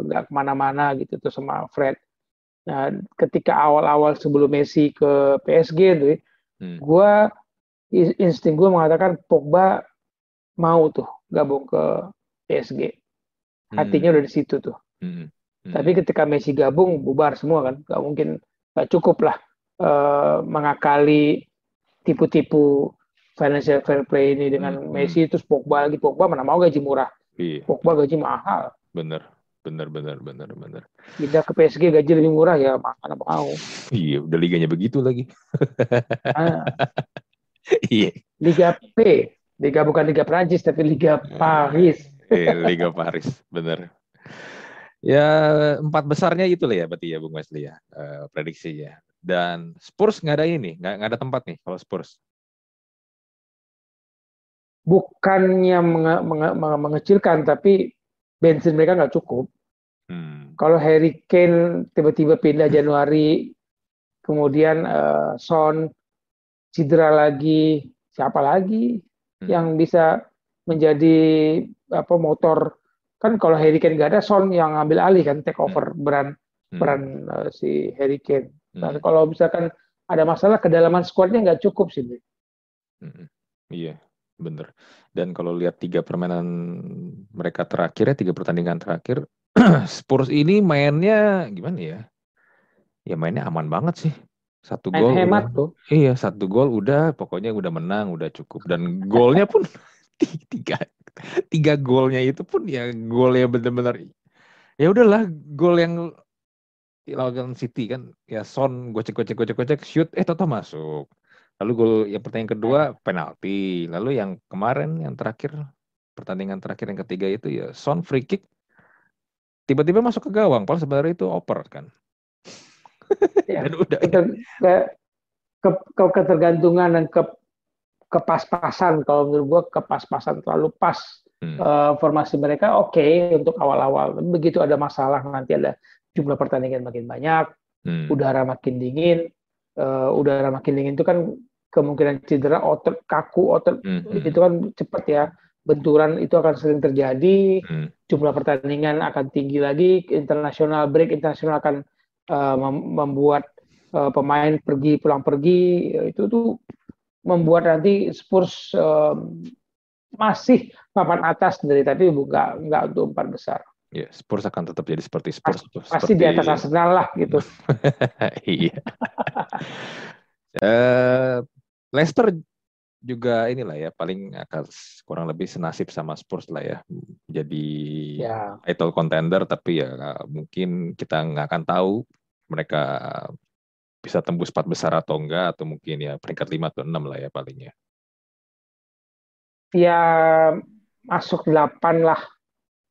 nggak uh, ke mana-mana gitu tuh sama Fred. Nah ketika awal-awal sebelum Messi ke PSG tuh hmm. gue insting gue mengatakan Pogba mau tuh gabung ke PSG hatinya hmm. udah di situ tuh. Hmm. Hmm. Tapi ketika Messi gabung bubar semua kan, gak mungkin gak cukup lah uh, mengakali tipu-tipu financial fair play ini dengan hmm. Messi terus Pogba lagi Pogba mana mau gaji murah, iya. Pogba gaji mahal. Bener, bener, bener, bener, bener. Pindah ke PSG gaji lebih murah ya mana mau. Iya, udah liganya begitu lagi. ah. [laughs] Iya. Liga P, Liga bukan Liga Prancis tapi Liga Paris eh, Liga Paris, bener. Ya empat besarnya itu lah ya berarti ya Bung Wesley ya uh, prediksinya. Dan Spurs nggak ada ini, nggak nggak ada tempat nih kalau Spurs. Bukannya menge, menge, menge, mengecilkan, tapi bensin mereka nggak cukup. Hmm. Kalau Harry Kane tiba-tiba pindah Januari, kemudian uh, Son cedera lagi, siapa lagi hmm. yang bisa menjadi apa motor kan kalau Harry Kane nggak ada Son yang ngambil alih kan take over hmm. peran hmm. uh, si Harry Kane. Dan hmm. kalau misalkan ada masalah kedalaman skuadnya nggak cukup sih. Hmm. Iya, bener. Dan kalau lihat tiga permainan mereka terakhir ya tiga pertandingan terakhir, [clears throat] Spurs ini mainnya gimana ya? Ya mainnya aman banget sih. Satu gol. Hemat tuh. Iya, satu gol udah pokoknya udah menang, udah cukup. Dan golnya pun [laughs] [laughs] tiga tiga golnya itu pun ya gol ya benar-benar ya udahlah gol yang lawan City kan. Ya Son gocek gocek gocek gocek shoot eh toto masuk. Lalu gol yang pertandingan kedua penalti. Lalu yang kemarin yang terakhir pertandingan terakhir yang ketiga itu ya Son free kick tiba-tiba masuk ke gawang padahal sebenarnya itu oper kan. Ya, [laughs] dan udah. Ke, ke, ke ketergantungan dan ke kepas-pasan kalau menurut gue kepas-pasan terlalu pas hmm. uh, formasi mereka oke okay untuk awal-awal begitu ada masalah nanti ada jumlah pertandingan makin banyak hmm. udara makin dingin uh, udara makin dingin itu kan kemungkinan cedera otot kaku otot hmm. itu kan cepat ya benturan itu akan sering terjadi hmm. jumlah pertandingan akan tinggi lagi internasional break internasional akan uh, membuat uh, pemain pergi pulang pergi itu tuh membuat nanti Spurs um, masih papan atas dari tapi bukan nggak untuk empat besar. Ya, Spurs akan tetap jadi seperti Spurs. Pasti, seperti... di atas Arsenal lah gitu. [laughs] iya. uh, Leicester juga inilah ya paling akan kurang lebih senasib sama Spurs lah ya jadi ya. title contender tapi ya mungkin kita nggak akan tahu mereka bisa tembus empat besar atau enggak atau mungkin ya peringkat lima atau enam lah ya palingnya. Ya masuk delapan lah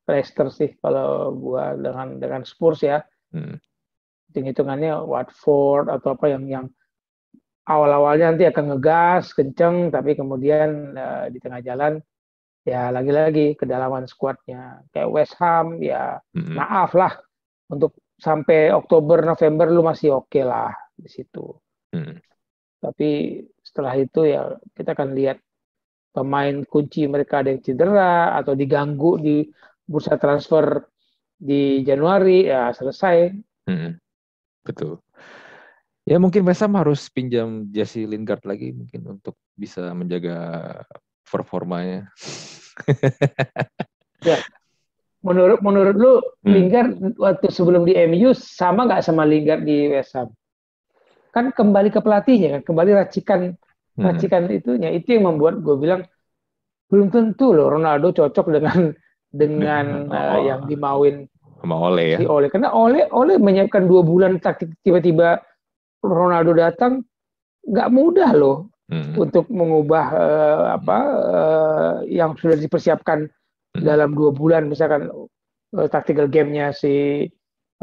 Leicester sih kalau gua dengan dengan Spurs ya. Hmm. Hitung-hitungannya Watford atau apa yang yang awal-awalnya nanti akan ngegas kenceng tapi kemudian uh, di tengah jalan ya lagi-lagi kedalaman skuadnya kayak West Ham ya hmm. maaf lah untuk sampai Oktober November lu masih oke okay lah di situ. Hmm. Tapi setelah itu ya kita akan lihat pemain kunci mereka ada yang cedera atau diganggu di bursa transfer di Januari ya selesai. Hmm. Betul. Ya mungkin West harus pinjam Jesse Lingard lagi mungkin untuk bisa menjaga performanya. [laughs] ya, menurut menurut lu hmm. Lingard waktu sebelum di MU sama nggak sama Lingard di West Ham? Kan kembali ke pelatihnya kan kembali racikan hmm. racikan itunya itu yang membuat gue bilang belum tentu loh Ronaldo cocok dengan dengan oh. uh, yang dimauin sama Ole ya si Ole karena Ole Ole menyiapkan dua bulan taktik tiba-tiba Ronaldo datang nggak mudah loh hmm. untuk mengubah uh, apa uh, yang sudah dipersiapkan hmm. dalam dua bulan misalkan uh, tactical gamenya si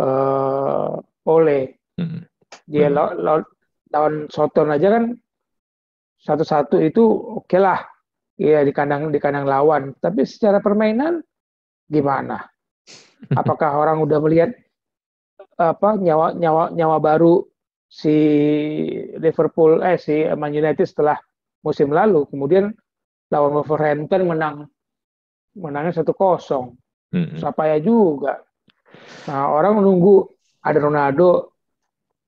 uh, Ole hmm dia hmm. lawan lawan Soton aja kan satu-satu itu oke okay lah. Ya di kandang di kandang lawan. Tapi secara permainan gimana? [laughs] Apakah orang udah melihat apa nyawa nyawa nyawa baru si Liverpool eh si Man United setelah musim lalu? Kemudian lawan Wolverhampton menang menangnya satu kosong. Mm -hmm. ya juga? Nah orang menunggu ada Ronaldo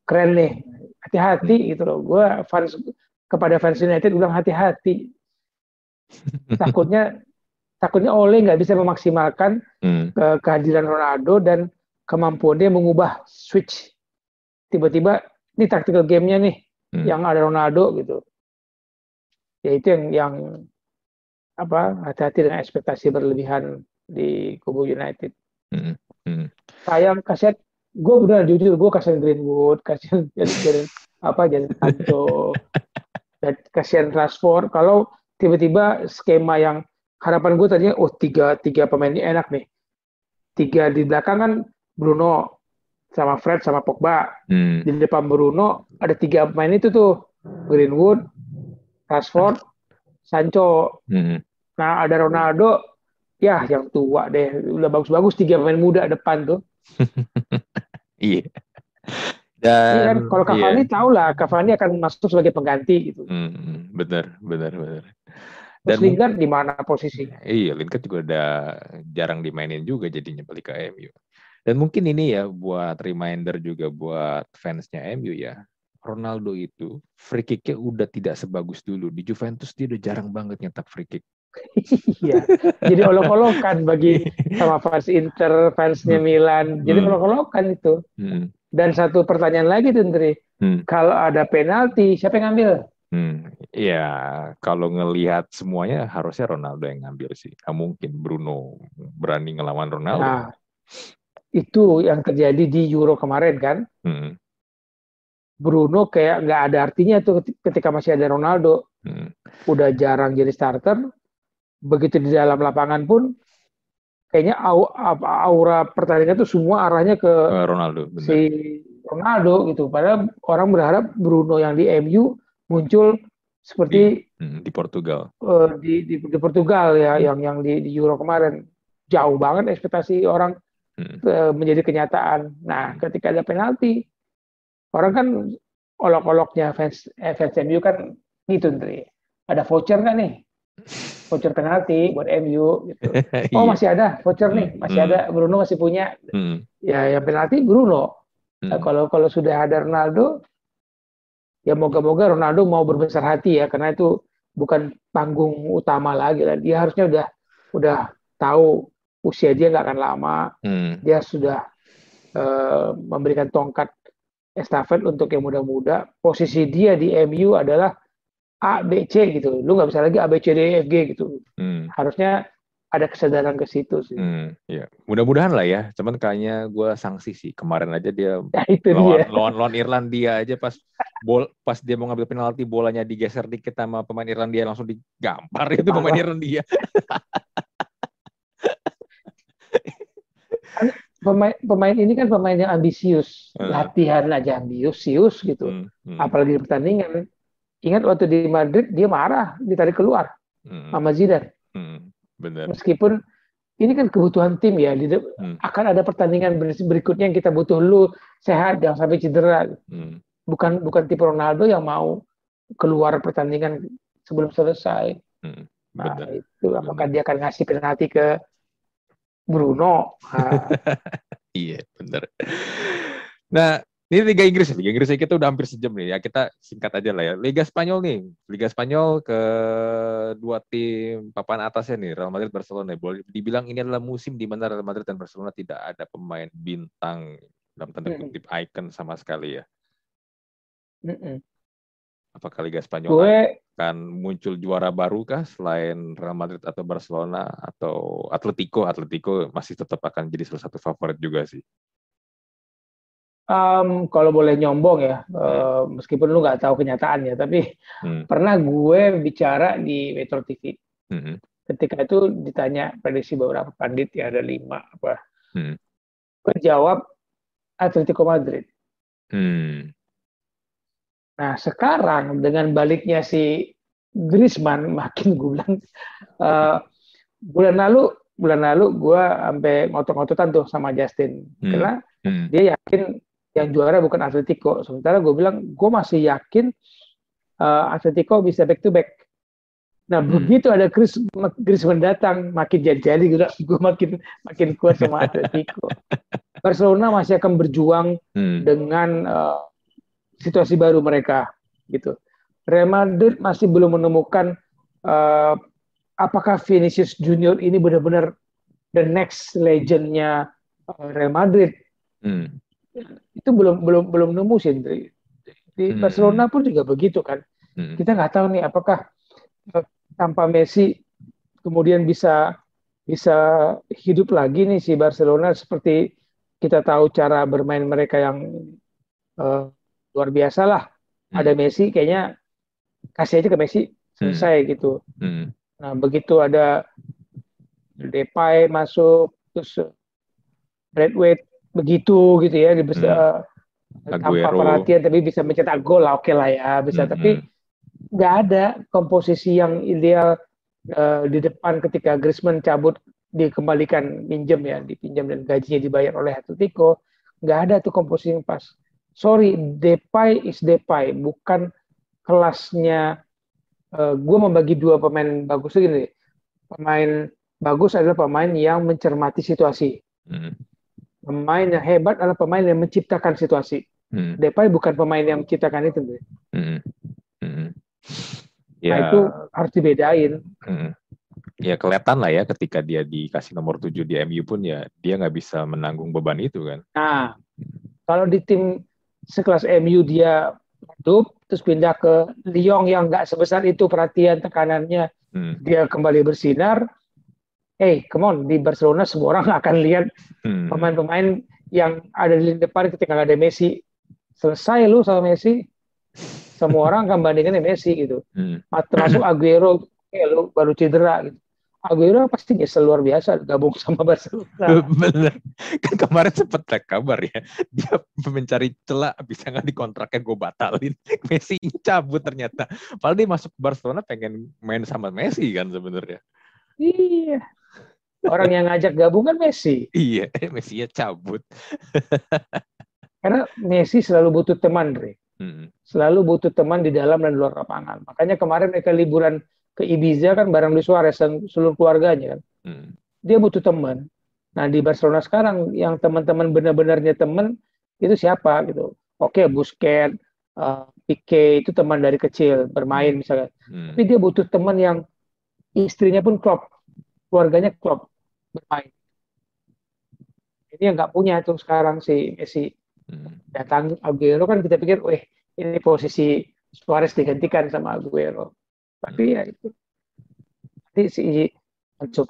keren nih hati-hati gitu loh gue fans kepada fans United bilang hati-hati [laughs] takutnya takutnya Ole nggak bisa memaksimalkan hmm. ke kehadiran Ronaldo dan kemampuan dia mengubah switch tiba-tiba ini tactical gamenya nih hmm. yang ada Ronaldo gitu ya itu yang yang apa hati-hati dengan ekspektasi berlebihan di kubu United. Hmm. Hmm. Sayang kaset gue benar jujur gue kasihan Greenwood kasihan [laughs] jadi apa jadi Sancho dan kasihan Rashford kalau tiba-tiba skema yang harapan gue tadinya oh tiga tiga pemain ini enak nih tiga di belakang kan Bruno sama Fred sama Pogba. Hmm. Di depan Bruno ada tiga pemain itu tuh Greenwood, Rashford, Sancho. Hmm. Nah ada Ronaldo, ya yang tua deh, udah bagus-bagus tiga pemain muda depan tuh. [laughs] Iya. [laughs] Iya Dan kan, kalau Cavani iya. tahu lah, Cavani akan masuk sebagai pengganti gitu. Hmm, benar, benar, benar. Terus Dan Lingard di mana posisinya? Iya, Lingard juga udah jarang dimainin juga jadinya balik ke MU. Dan mungkin ini ya buat reminder juga buat fansnya MU ya. Ronaldo itu free kicknya udah tidak sebagus dulu. Di Juventus dia udah jarang banget nyetak free kick. Iya. Jadi olok-olokan bagi sama fans Inter, fansnya Milan. Jadi Hmm. olok-olokan itu. Hmm, Dan satu pertanyaan lagi tuh, hmm, Kalau ada penalti, siapa yang ngambil? hmm. Ya, kalau ngelihat semuanya harusnya Ronaldo yang ngambil sih. Nggak mungkin Bruno berani ngelawan Ronaldo. Nah, itu yang terjadi di Euro kemarin kan. Hmm, Bruno kayak nggak ada artinya tuh ketika masih ada Ronaldo. hmm, Udah jarang jadi starter. Begitu di dalam lapangan pun, kayaknya au- aura pertandingan tuh semua arahnya ke Ronaldo, benar. si Ronaldo gitu. Padahal orang berharap Bruno yang di MU muncul seperti Hmm, di Portugal. eh, di, di di Portugal ya yang yang di, di Euro kemarin jauh banget ekspektasi orang Hmm, eh, menjadi kenyataan. Nah, ketika ada penalti, orang kan olok-oloknya fans eh, fans MU kan gitu, Ndri. Ada voucher nggak nih? Voucher penalti buat MU gitu. [laughs] Oh, Iya. masih ada voucher nih, masih Hmm. ada. Bruno masih punya. Hmm, Ya, yang penalti Bruno. hmm. Nah, kalau kalau sudah ada Ronaldo, ya moga-moga Ronaldo mau berbesar hati ya, karena itu bukan panggung utama lagi lah. Dia harusnya udah udah tahu usia dia nggak akan lama. Hmm, Dia sudah eh, memberikan tongkat estafet untuk yang muda-muda. Posisi dia di MU adalah A, B, C gitu. Lu nggak bisa lagi A, B, C, D, E, F, G gitu. hmm. Harusnya ada kesadaran ke situ sih. Hmm, ya. Mudah-mudahan lah ya. Cuman kayaknya gue sanksi sih. Kemarin aja dia Nah, [laughs] itu lawan dia. lawan lawan Irlandia aja pas bol pas dia mau ngambil penalti bolanya digeser dikit sama pemain Irlandia langsung digampar itu pemain. Irlandia. [laughs] Pemain, pemain ini kan pemain yang ambisius. Hmm. Latihan aja ambisius gitu. Hmm, hmm, apalagi di pertandingan. Ingat waktu di Madrid dia marah, ditarik keluar hmm, sama Zidane. hmm, bener. Meskipun ini kan kebutuhan tim ya, di- Hmm. akan ada pertandingan ber- berikutnya yang kita butuh lu sehat, jangan sampai cedera. Hmm, Bukan bukan tipe Ronaldo yang mau keluar pertandingan sebelum selesai. hmm, Nah bener. itu apakah dia akan ngasih penalti ke Bruno? Nah, [laughs] Iya, bener. Nah, ini Liga Inggris. Liga Inggris kita udah hampir sejam nih. Ya kita singkat aja lah ya. Liga Spanyol nih. Liga Spanyol ke dua tim papan atasnya nih, Real Madrid, Barcelona. Boleh dibilang ini adalah musim di mana Real Madrid dan Barcelona tidak ada pemain bintang dalam tanda kutip icon sama sekali ya. mm-mm. Apakah Liga Spanyol gue akan muncul juara baru kah selain Real Madrid atau Barcelona atau Atletico? Atletico masih tetap akan jadi salah satu favorit juga sih. Um, kalau boleh nyombong ya, eh, meskipun lu nggak tahu kenyataannya, tapi Hmm. pernah gue bicara di Metro TV. Hmm. ketika itu ditanya prediksi beberapa pandit ya ada lima apa Hmm. gue jawab Atletico Madrid Hmm. nah sekarang dengan baliknya si Griezmann [laughs] makin gue bilang eh, bulan lalu bulan lalu gue sampai ngotot-ngototan tuh sama Justin Hmm. karena Hmm. dia yakin yang juara bukan Atletico sementara gue bilang gue masih yakin eh, Atletico bisa back to back Nah Hmm. begitu ada Chris Griezmann datang makin jadi-jadi gue gue makin makin kuat sama Atletico. [laughs] Barcelona masih akan berjuang Hmm. dengan eh, situasi baru mereka gitu. Real Madrid masih belum menemukan eh, apakah Vinicius Junior ini benar-benar the next legendnya Real Madrid Hmm. Itu belum belum belum nemu sih di, di Hmm. Barcelona pun juga begitu kan. Hmm. kita nggak tahu nih apakah eh, tanpa Messi kemudian bisa bisa hidup lagi nih si Barcelona seperti kita tahu cara bermain mereka yang eh, luar biasa lah. Hmm. Ada Messi kayaknya kasih aja ke Messi selesai gitu. Hmm. Nah begitu ada Depay masuk terus Bradwaite begitu gitu ya, bisa hmm. tanpa perhatian tapi bisa mencetak gol lah, oke lah ya, bisa. Hmm. Tapi nggak ada komposisi yang ideal uh, di depan ketika Griezmann cabut dikembalikan minjem ya, dipinjam dan gajinya dibayar oleh Atletico, nggak ada tuh komposisi yang pas. Sorry, Depay is Depay, bukan kelasnya. Uh, eh, gue membagi dua pemain bagus gini, pemain bagus adalah pemain yang mencermati situasi. Hmm. Pemain yang hebat adalah pemain yang menciptakan situasi. Hmm. Depay bukan pemain yang menciptakan itu. Hmm. Hmm. Ya. Nah, itu harus dibedain. Hmm. Ya kelihatan lah ya ketika dia dikasih nomor 7 di MU pun ya dia nggak bisa menanggung beban itu kan. Nah, kalau di tim sekelas MU dia hidup terus pindah ke Lyon yang nggak sebesar itu perhatian tekanannya hmm. dia kembali bersinar hey come on di Barcelona semua orang [laughs] akan lihat hmm. pemain-pemain yang ada di depan ketika nggak ada Messi selesai lu sama Messi semua orang akan bandingkan Messi gitu hmm. termasuk Aguero eh lu baru cedera gitu Aguero pasti nyesel luar biasa gabung [laughs] sama Barcelona. [laughs] Bener. Kan kemarin sempet tak kabar ya. Dia mencari celah bisa nggak dikontraknya gue batalin. Messi cabut ternyata. Padahal dia masuk Barcelona pengen main sama Messi kan sebenarnya. Iya. Orang yang ngajak gabung kan Messi. iya, [laughs] Messi ya cabut. [laughs] Karena Messi selalu butuh teman, Dre. Hmm. Selalu butuh teman di dalam dan luar lapangan. Makanya kemarin mereka liburan ke Ibiza kan bareng Luis Suarez dan seluruh keluarganya kan. Hmm. Dia butuh teman. Nah di Barcelona sekarang yang teman-teman benar-benarnya teman itu siapa gitu. Oke, Busquets, uh, Pique itu teman dari kecil bermain misalnya. Hmm. Tapi dia butuh teman yang istrinya pun klop, keluarganya klop bermain. Ini yang nggak punya tuh sekarang si Messi. Hmm. Datang Aguero kan kita pikir, weh ini posisi Suarez digantikan sama Aguero. Tapi hmm. ya itu. Nanti si Ansu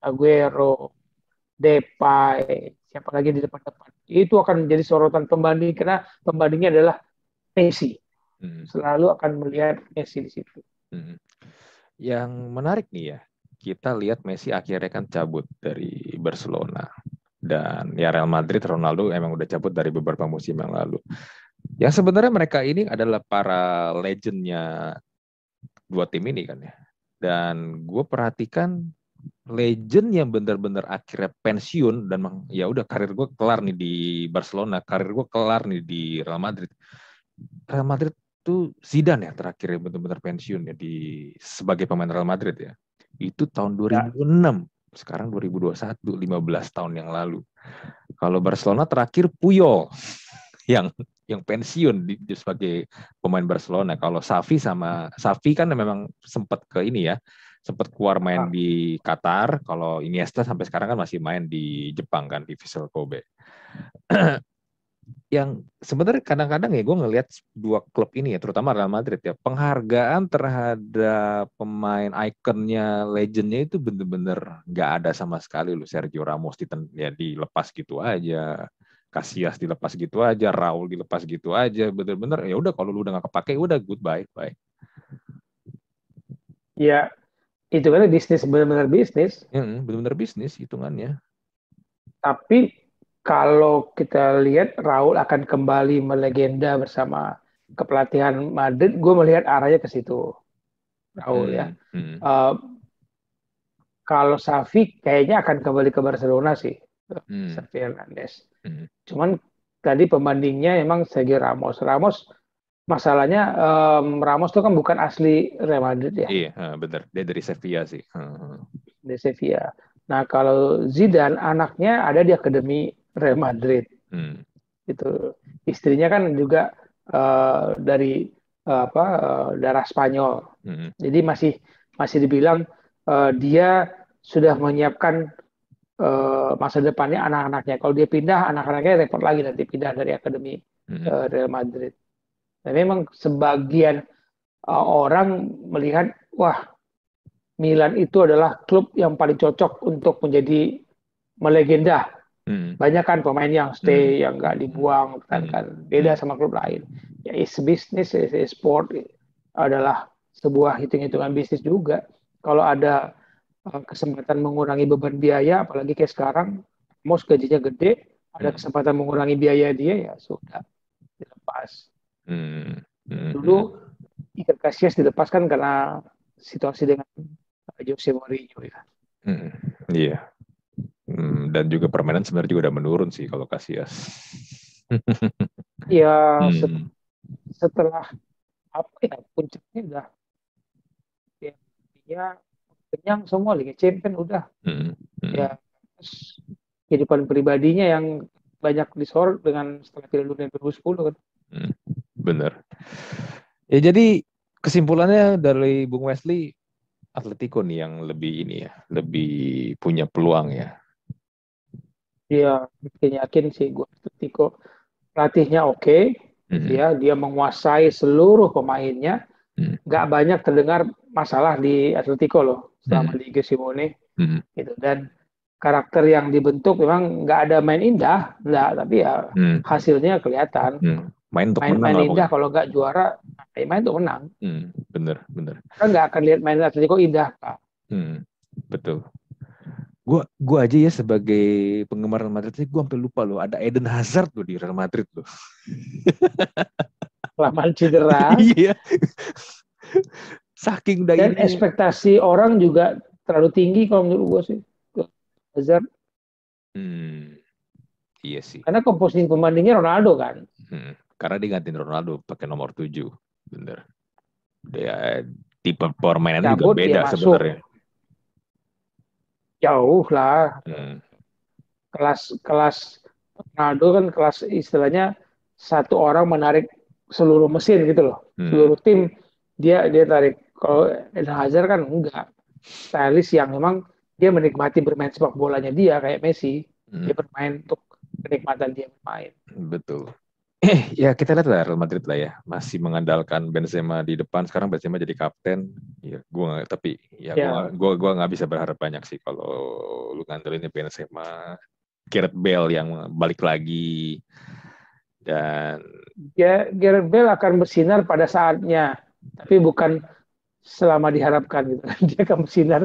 Aguero, Depay, siapa lagi di depan-depan. Itu akan menjadi sorotan pembanding karena pembandingnya adalah Messi. Hmm. Selalu akan melihat Messi di situ. Hmm. Yang menarik nih ya, kita lihat Messi akhirnya kan cabut dari Barcelona dan ya Real Madrid Ronaldo emang udah cabut dari beberapa musim yang lalu. Yang sebenarnya mereka ini adalah para legendnya dua tim ini kan ya. Dan gue perhatikan legend yang benar-benar akhirnya pensiun dan ya udah karir gue kelar nih di Barcelona, karir gue kelar nih di Real Madrid. Real Madrid tuh Zidane ya terakhir benar-benar pensiun ya di sebagai pemain Real Madrid ya itu tahun 2006. Ya. Sekarang 2021, 15 tahun yang lalu. Kalau Barcelona terakhir Puyol [laughs] yang yang pensiun di, di sebagai pemain Barcelona. Kalau Safi sama Safi kan memang sempat ke ini ya, sempat keluar main ah. di Qatar. Kalau Iniesta sampai sekarang kan masih main di Jepang kan di Vissel Kobe. [clears throat] yang sebenarnya kadang-kadang ya gue ngelihat dua klub ini ya terutama Real Madrid ya penghargaan terhadap pemain ikonnya legendnya itu bener-bener nggak ada sama sekali loh. Sergio Ramos di ya dilepas gitu aja Casillas dilepas gitu aja Raul dilepas gitu aja bener-bener ya udah kalau lu udah nggak kepake udah goodbye bye. Ya itu kan bisnis benar-benar bisnis. Ya, benar-benar bisnis hitungannya. Tapi kalau kita lihat Raul akan kembali melegenda bersama kepelatihan Madrid, gue melihat arahnya ke situ. Raul hmm. ya. Hmm. Uh, kalau Safi kayaknya akan kembali ke Barcelona sih, hmm. Xavi Hernandez. Hmm. Cuman tadi pembandingnya emang Sergio Ramos. Ramos masalahnya um, Ramos itu kan bukan asli Real Madrid ya. Iya, benar. Dia dari Sevilla sih. Dari Sevilla. Nah kalau Zidane anaknya ada di akademi Real Madrid. Hmm. Itu istrinya kan juga uh, dari uh, apa uh, darah Spanyol. Hmm. Jadi masih masih dibilang uh, dia sudah menyiapkan uh, masa depannya anak-anaknya. Kalau dia pindah, anak-anaknya repot lagi nanti pindah dari akademi hmm. uh, Real Madrid. Dan memang sebagian uh, orang melihat, wah Milan itu adalah klub yang paling cocok untuk menjadi melegenda Hmm. Banyak kan pemain yang stay, hmm. yang nggak dibuang, kan hmm. kan beda sama klub lain. Ya, is business, is, is sport adalah sebuah hitung-hitungan bisnis juga. Kalau ada uh, kesempatan mengurangi beban biaya, apalagi kayak sekarang, most gajinya gede, ada Hmm. kesempatan mengurangi biaya dia ya sudah dilepas. Hmm. Hmm. Dulu Iker Casillas dilepaskan karena situasi dengan Jose Mourinho ya. Hmm. Iya. Hmm, dan juga permainan sebenarnya juga udah menurun sih kalau Casillas. Ya set- Hmm. setelah apa ya puncaknya udah ya, dia kenyang semua Liga Champions udah Hmm. Hmm. ya terus kehidupan pribadinya yang banyak disorot dengan setelah Piala Dunia 2010 kan. Bener. Ya jadi kesimpulannya dari Bung Wesley, Atletico nih yang lebih ini ya, lebih punya peluang ya. Dia bikin yakin sih gue Atletico pelatihnya oke Hmm. ya dia menguasai seluruh pemainnya Hmm. nggak banyak terdengar masalah di Atletico loh selama Hmm. di Liga Simone Hmm. gitu dan karakter yang dibentuk memang nggak ada main indah nggak tapi ya Hmm. hasilnya kelihatan Hmm. Main untuk main menang main indah kalau nggak juara ya main untuk menang Hmm. Bener, bener. kan nggak akan lihat main Atletico indah Pak. Hmm. Betul. Gua, gua aja ya sebagai penggemar Real Madrid, gua sampai lupa loh ada Eden Hazard loh di Real Madrid loh. [laughs] kelamaan cedera [laughs] Iya. Saking udah dan ini. ekspektasi orang juga terlalu tinggi kalau menurut gue sih Hazard Hmm. Iya sih. karena komposisi pembandingnya Ronaldo kan Hmm, Karena dia gantiin Ronaldo pakai nomor 7. Bener. Dia tipe permainannya juga beda sebenarnya. Jauh lah. Hmm, kelas kelas Ronaldo kan kelas istilahnya satu orang menarik seluruh mesin gitu loh. Hmm, seluruh tim dia dia tarik. Kalau Eden Hazard kan enggak. Stylist yang memang dia menikmati bermain sepak bolanya dia kayak Messi. Hmm, dia bermain untuk kenikmatan dia bermain. Betul. Eh, ya kita lihat lah Real Madrid lah ya. Masih mengandalkan Benzema di depan. Sekarang Benzema jadi kapten. Ya, gua tapi ya Ya. gua gua gua nggak bisa berharap banyak sih kalau lu ngandelinnya Benzema, Gareth Bale yang balik lagi dan Ya, Gareth Bale akan bersinar pada saatnya, tapi bukan selama diharapkan gitu. [laughs] Dia akan bersinar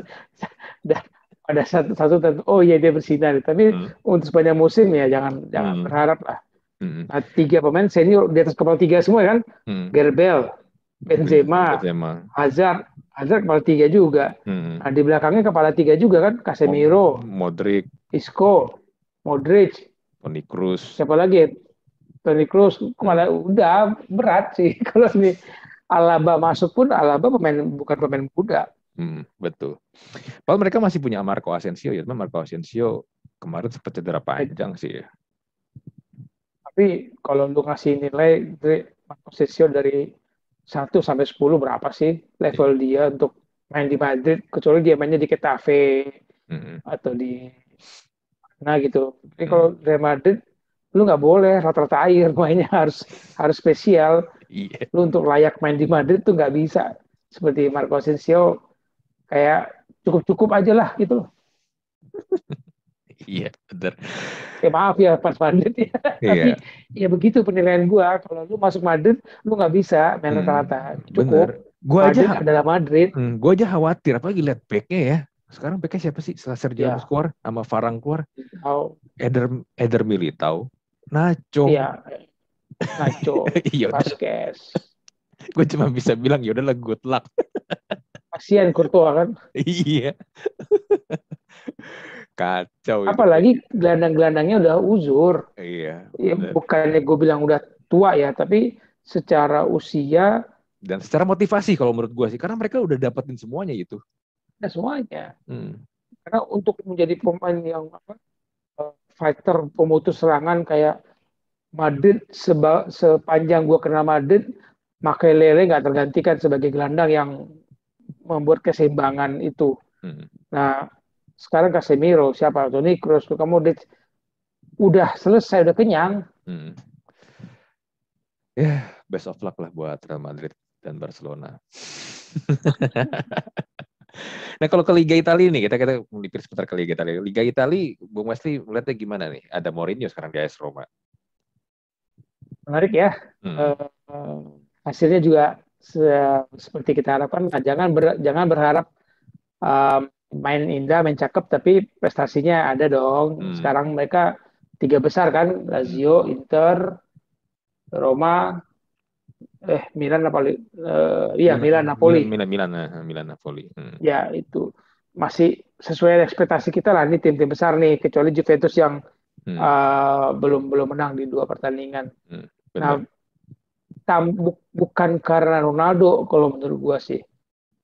dan pada satu satu tentu, oh iya dia bersinar. Tapi Hmm. untuk sepanjang musim ya jangan jangan Hmm. berharap lah. Hmm, Nah, tiga pemain senior di atas kepala tiga semua kan, hmm, Bale, Benzema, Benzema. Hazard, Hazard kepala tiga juga. Hmm. Nah, di belakangnya kepala tiga juga kan, Casemiro, Modric, Isco, Modric, Toni Kroos. siapa lagi? Toni Kroos, kepala udah berat sih [laughs] kalau ini Alaba masuk pun Alaba pemain bukan pemain muda. Hmm, betul. Padahal mereka masih punya Marco Asensio ya, Marco Asensio kemarin sempat cedera panjang sih ya. Tapi kalau lu ngasih nilai dari Asensio dari 1 sampai 10 berapa sih level dia untuk main di Madrid kecuali dia mainnya di Getafe Hmm, atau di nah gitu. Tapi kalau Real Madrid lu nggak boleh rata-rata air mainnya [laughs] harus harus spesial. Iya, Lu untuk layak main di Madrid tuh nggak bisa seperti Marco Asensio kayak cukup-cukup aja lah gitu. [laughs] iya, benar. Ya maaf ya pas Madrid ya. Tapi Iya, ya begitu penilaian gua. Kalau lu masuk Madrid, lu nggak bisa main Hmm, rata-rata. benar. Cukup. Gua Madrid aja, adalah Madrid. hmm, gua aja khawatir apalagi lihat backnya ya. Sekarang backnya siapa sih? Setelah Sergio Ya. Keluar, sama Varane keluar, Oh, Eder Eder Militao, Nacho. iya. Nacho, [laughs] Iya. Vasquez. Gue cuma bisa bilang ya udahlah good luck. Kasihan Courtois kan. [laughs] iya. Kacau. Apalagi gelandang-gelandangnya udah uzur. Iya. Ya, bukannya gue bilang udah tua ya, tapi secara usia Dan secara motivasi kalau menurut gua sih, karena mereka udah dapetin semuanya gitu. ya semuanya. Hmm. Karena untuk menjadi pemain yang apa, eh, fighter pemutus serangan kayak Madrid seba, sepanjang gua kenal Madrid, Makelele nggak tergantikan sebagai gelandang yang membuat keseimbangan itu. Hmm. Nah, sekarang Casemiro, siapa? Toni Kroos, Luka Modric, udah selesai, udah kenyang. Hmm. Ya, best of luck lah buat Real Madrid dan Barcelona. [laughs] nah, kalau ke Liga Italia nih, kita kita melipir sebentar ke Liga Italia. Liga Italia, Bung Wesley melihatnya gimana nih? Ada Mourinho sekarang di AS Roma. Menarik ya. Hmm. Eh, hasilnya juga se- seperti kita harapkan. Nah, jangan ber- jangan berharap um, main indah, main cakep, tapi prestasinya ada dong. Hmm. Sekarang mereka tiga besar kan Lazio, Inter, Roma, eh Milan Napoli, uh, iya Milan Napoli. Milan Milan Milan, Milan Napoli. Hmm. Ya itu masih sesuai ekspektasi kita lah ini tim-tim besar nih kecuali Juventus yang hmm. uh, belum belum menang di dua pertandingan. Hmm, nah, tam, bu, bukan karena Ronaldo kalau menurut gua sih.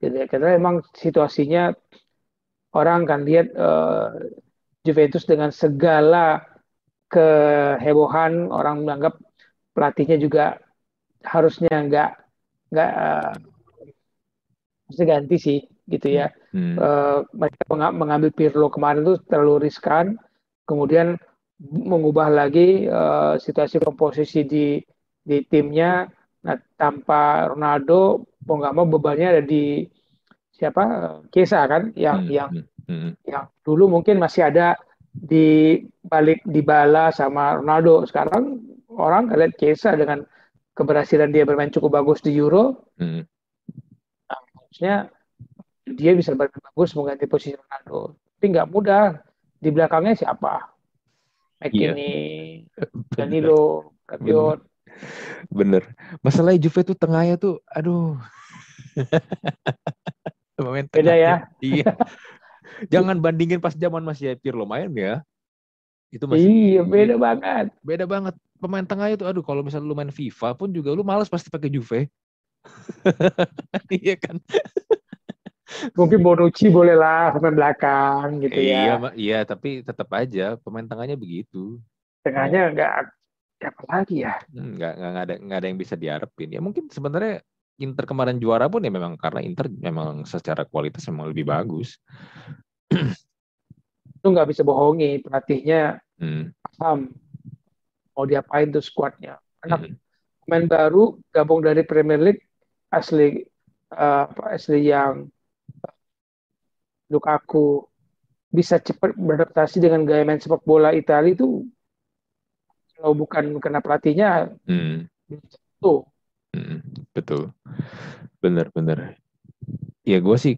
Jadi, karena emang situasinya orang kan lihat uh, Juventus dengan segala kehebohan orang menganggap pelatihnya juga harusnya nggak nggak uh, harusnya ganti sih gitu ya. Hmm. Uh, mereka mengambil Pirlo kemarin itu terlalu riskan, kemudian mengubah lagi uh, situasi komposisi di di timnya. Nah, tanpa Ronaldo, mau nggak mau bebannya ada di siapa? Kesa kan, yang hmm. yang hmm. hmm. yang dulu mungkin masih ada di balik di bala sama Ronaldo. Sekarang orang kalian Kesa dengan keberhasilan dia bermain cukup bagus di Euro. Hmm. Nah, harusnya dia bisa bermain bagus mengganti posisi Ronaldo. Tapi nggak mudah. Di belakangnya siapa? McKinney, yeah. [laughs] Danilo, Rabiot. Bener. Masalahnya Juve tuh tengahnya tuh, aduh. [laughs] Beda ya. [laughs] iya. Jangan bandingin pas zaman masih Pirlo main ya. Itu masih Iya, beda banget. Beda banget. Pemain tengahnya tuh aduh kalau misalnya lu main FIFA pun juga lu males pasti pakai Juve. [laughs] iya kan? Mungkin Bonucci boleh lah pemain belakang gitu ya. Iya, iya tapi tetap aja pemain tengahnya begitu. Tengahnya enggak apa lagi ya? Enggak, hmm, enggak ada enggak ada yang bisa diharapin. Ya mungkin sebenarnya Inter kemarin juara pun ya memang karena Inter memang secara kualitas memang lebih bagus. [clears throat] Itu nggak bisa bohongi pelatihnya hmm. paham mau diapain tuh skuadnya. Anak hmm. pemain baru gabung dari Premier League asli uh, asli yang Lukaku bisa cepat beradaptasi dengan gaya main sepak bola Italia itu kalau bukan karena pelatihnya hmm. itu hmm, betul. Benar benar ya gue sih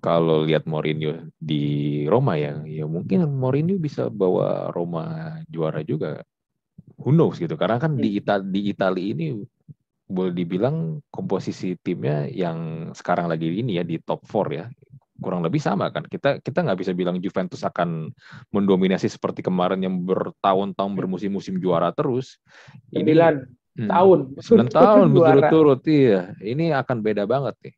kalau lihat Mourinho di Roma ya ya mungkin Mourinho bisa bawa Roma juara juga. Who knows gitu karena kan di hmm. Itali di Italia ini boleh dibilang komposisi timnya yang sekarang lagi ini ya di top 4 ya kurang lebih sama kan. Kita kita nggak bisa bilang Juventus akan mendominasi seperti kemarin yang bertahun-tahun bermusim-musim juara terus. Ini tahun. Sembilan [laughs] tahun berturut-turut iya. Ini akan beda banget nih.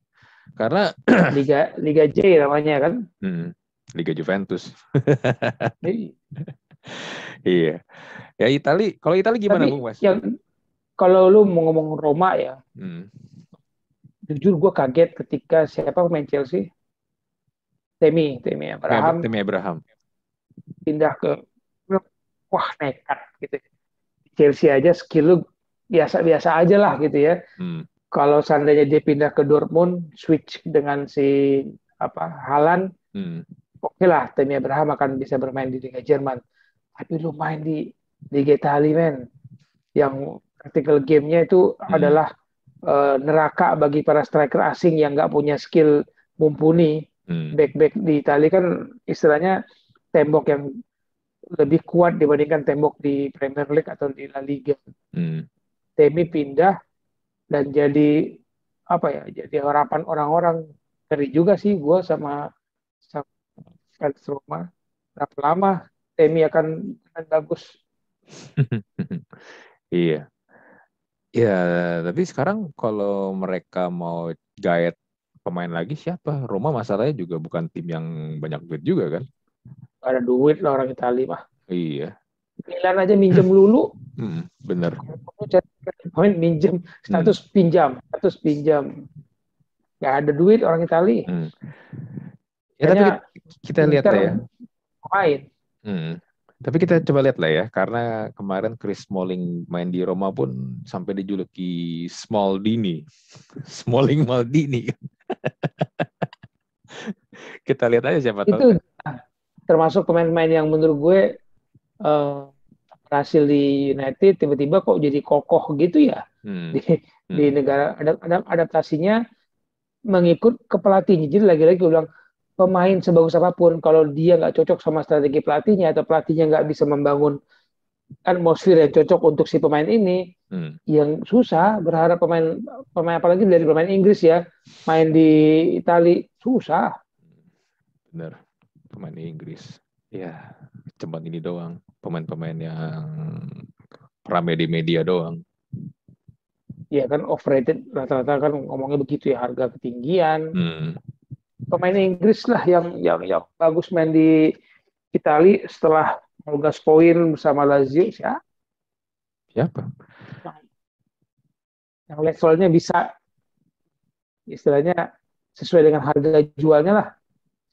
Karena [clears throat] Liga Liga J namanya kan? Hmm, Liga Juventus. [laughs] Iya. Ya Itali kalau Itali gimana Bung Mas? yang kalau lu mau ngomong Roma ya. Hmm. jujur gue kaget ketika siapa pemain Chelsea? Temi, Temi Abraham. Temi Abraham. Pindah ke wah nekat gitu. Chelsea aja skill lu biasa-biasa aja lah gitu ya. Hmm. Kalau seandainya dia pindah ke Dortmund, switch dengan si apa Halan, hmm. oke okay lah Temi Abraham akan bisa bermain di Liga Jerman. Tapi lu main di Liga Italia men, yang critical gamenya itu hmm. adalah uh, neraka bagi para striker asing yang nggak punya skill mumpuni Hmm. Back-back di Italia kan istilahnya tembok yang lebih kuat dibandingkan tembok di Premier League atau di La Liga. Hmm. Temi pindah dan jadi apa ya? Jadi harapan orang-orang dari juga sih gue sama sama fans Roma. Berapa lama Temi akan, akan bagus? [laughs] iya. Ya, tapi sekarang kalau mereka mau gaet pemain lagi siapa? Roma masalahnya juga bukan tim yang banyak duit juga kan? Ada duit lah orang Italia mah. Iya. Milan aja minjem dulu. Hmm, bener. Pemain minjem, status hmm. pinjam, status pinjam. Gak ada duit orang Italia. Hmm. Ya, tapi kita, kita lihat lah ya. Main. Hmm. Tapi kita coba lihat lah ya, karena kemarin Chris Smalling main di Roma pun sampai dijuluki Small Dini, [laughs] Smalling Maldini. [laughs] Kita lihat aja siapa tahu. Itu termasuk pemain-pemain yang menurut gue uh, berhasil di United tiba-tiba kok jadi kokoh gitu ya hmm. di, hmm. di negara ada adaptasinya mengikut ke pelatihnya. Jadi lagi-lagi gue bilang pemain sebagus apa pun kalau dia nggak cocok sama strategi pelatihnya atau pelatihnya nggak bisa membangun atmosfer yang cocok untuk si pemain ini hmm. yang susah berharap pemain pemain apalagi dari pemain Inggris ya main di Italia susah bener pemain Inggris ya cuman ini doang pemain-pemain yang rame di media doang ya kan overrated rata-rata kan ngomongnya begitu ya harga ketinggian hmm. pemain Inggris lah yang yang yang bagus main di Italia setelah 15 poin bersama Lazio siapa? Siapa? Yang, levelnya bisa istilahnya sesuai dengan harga jualnya lah.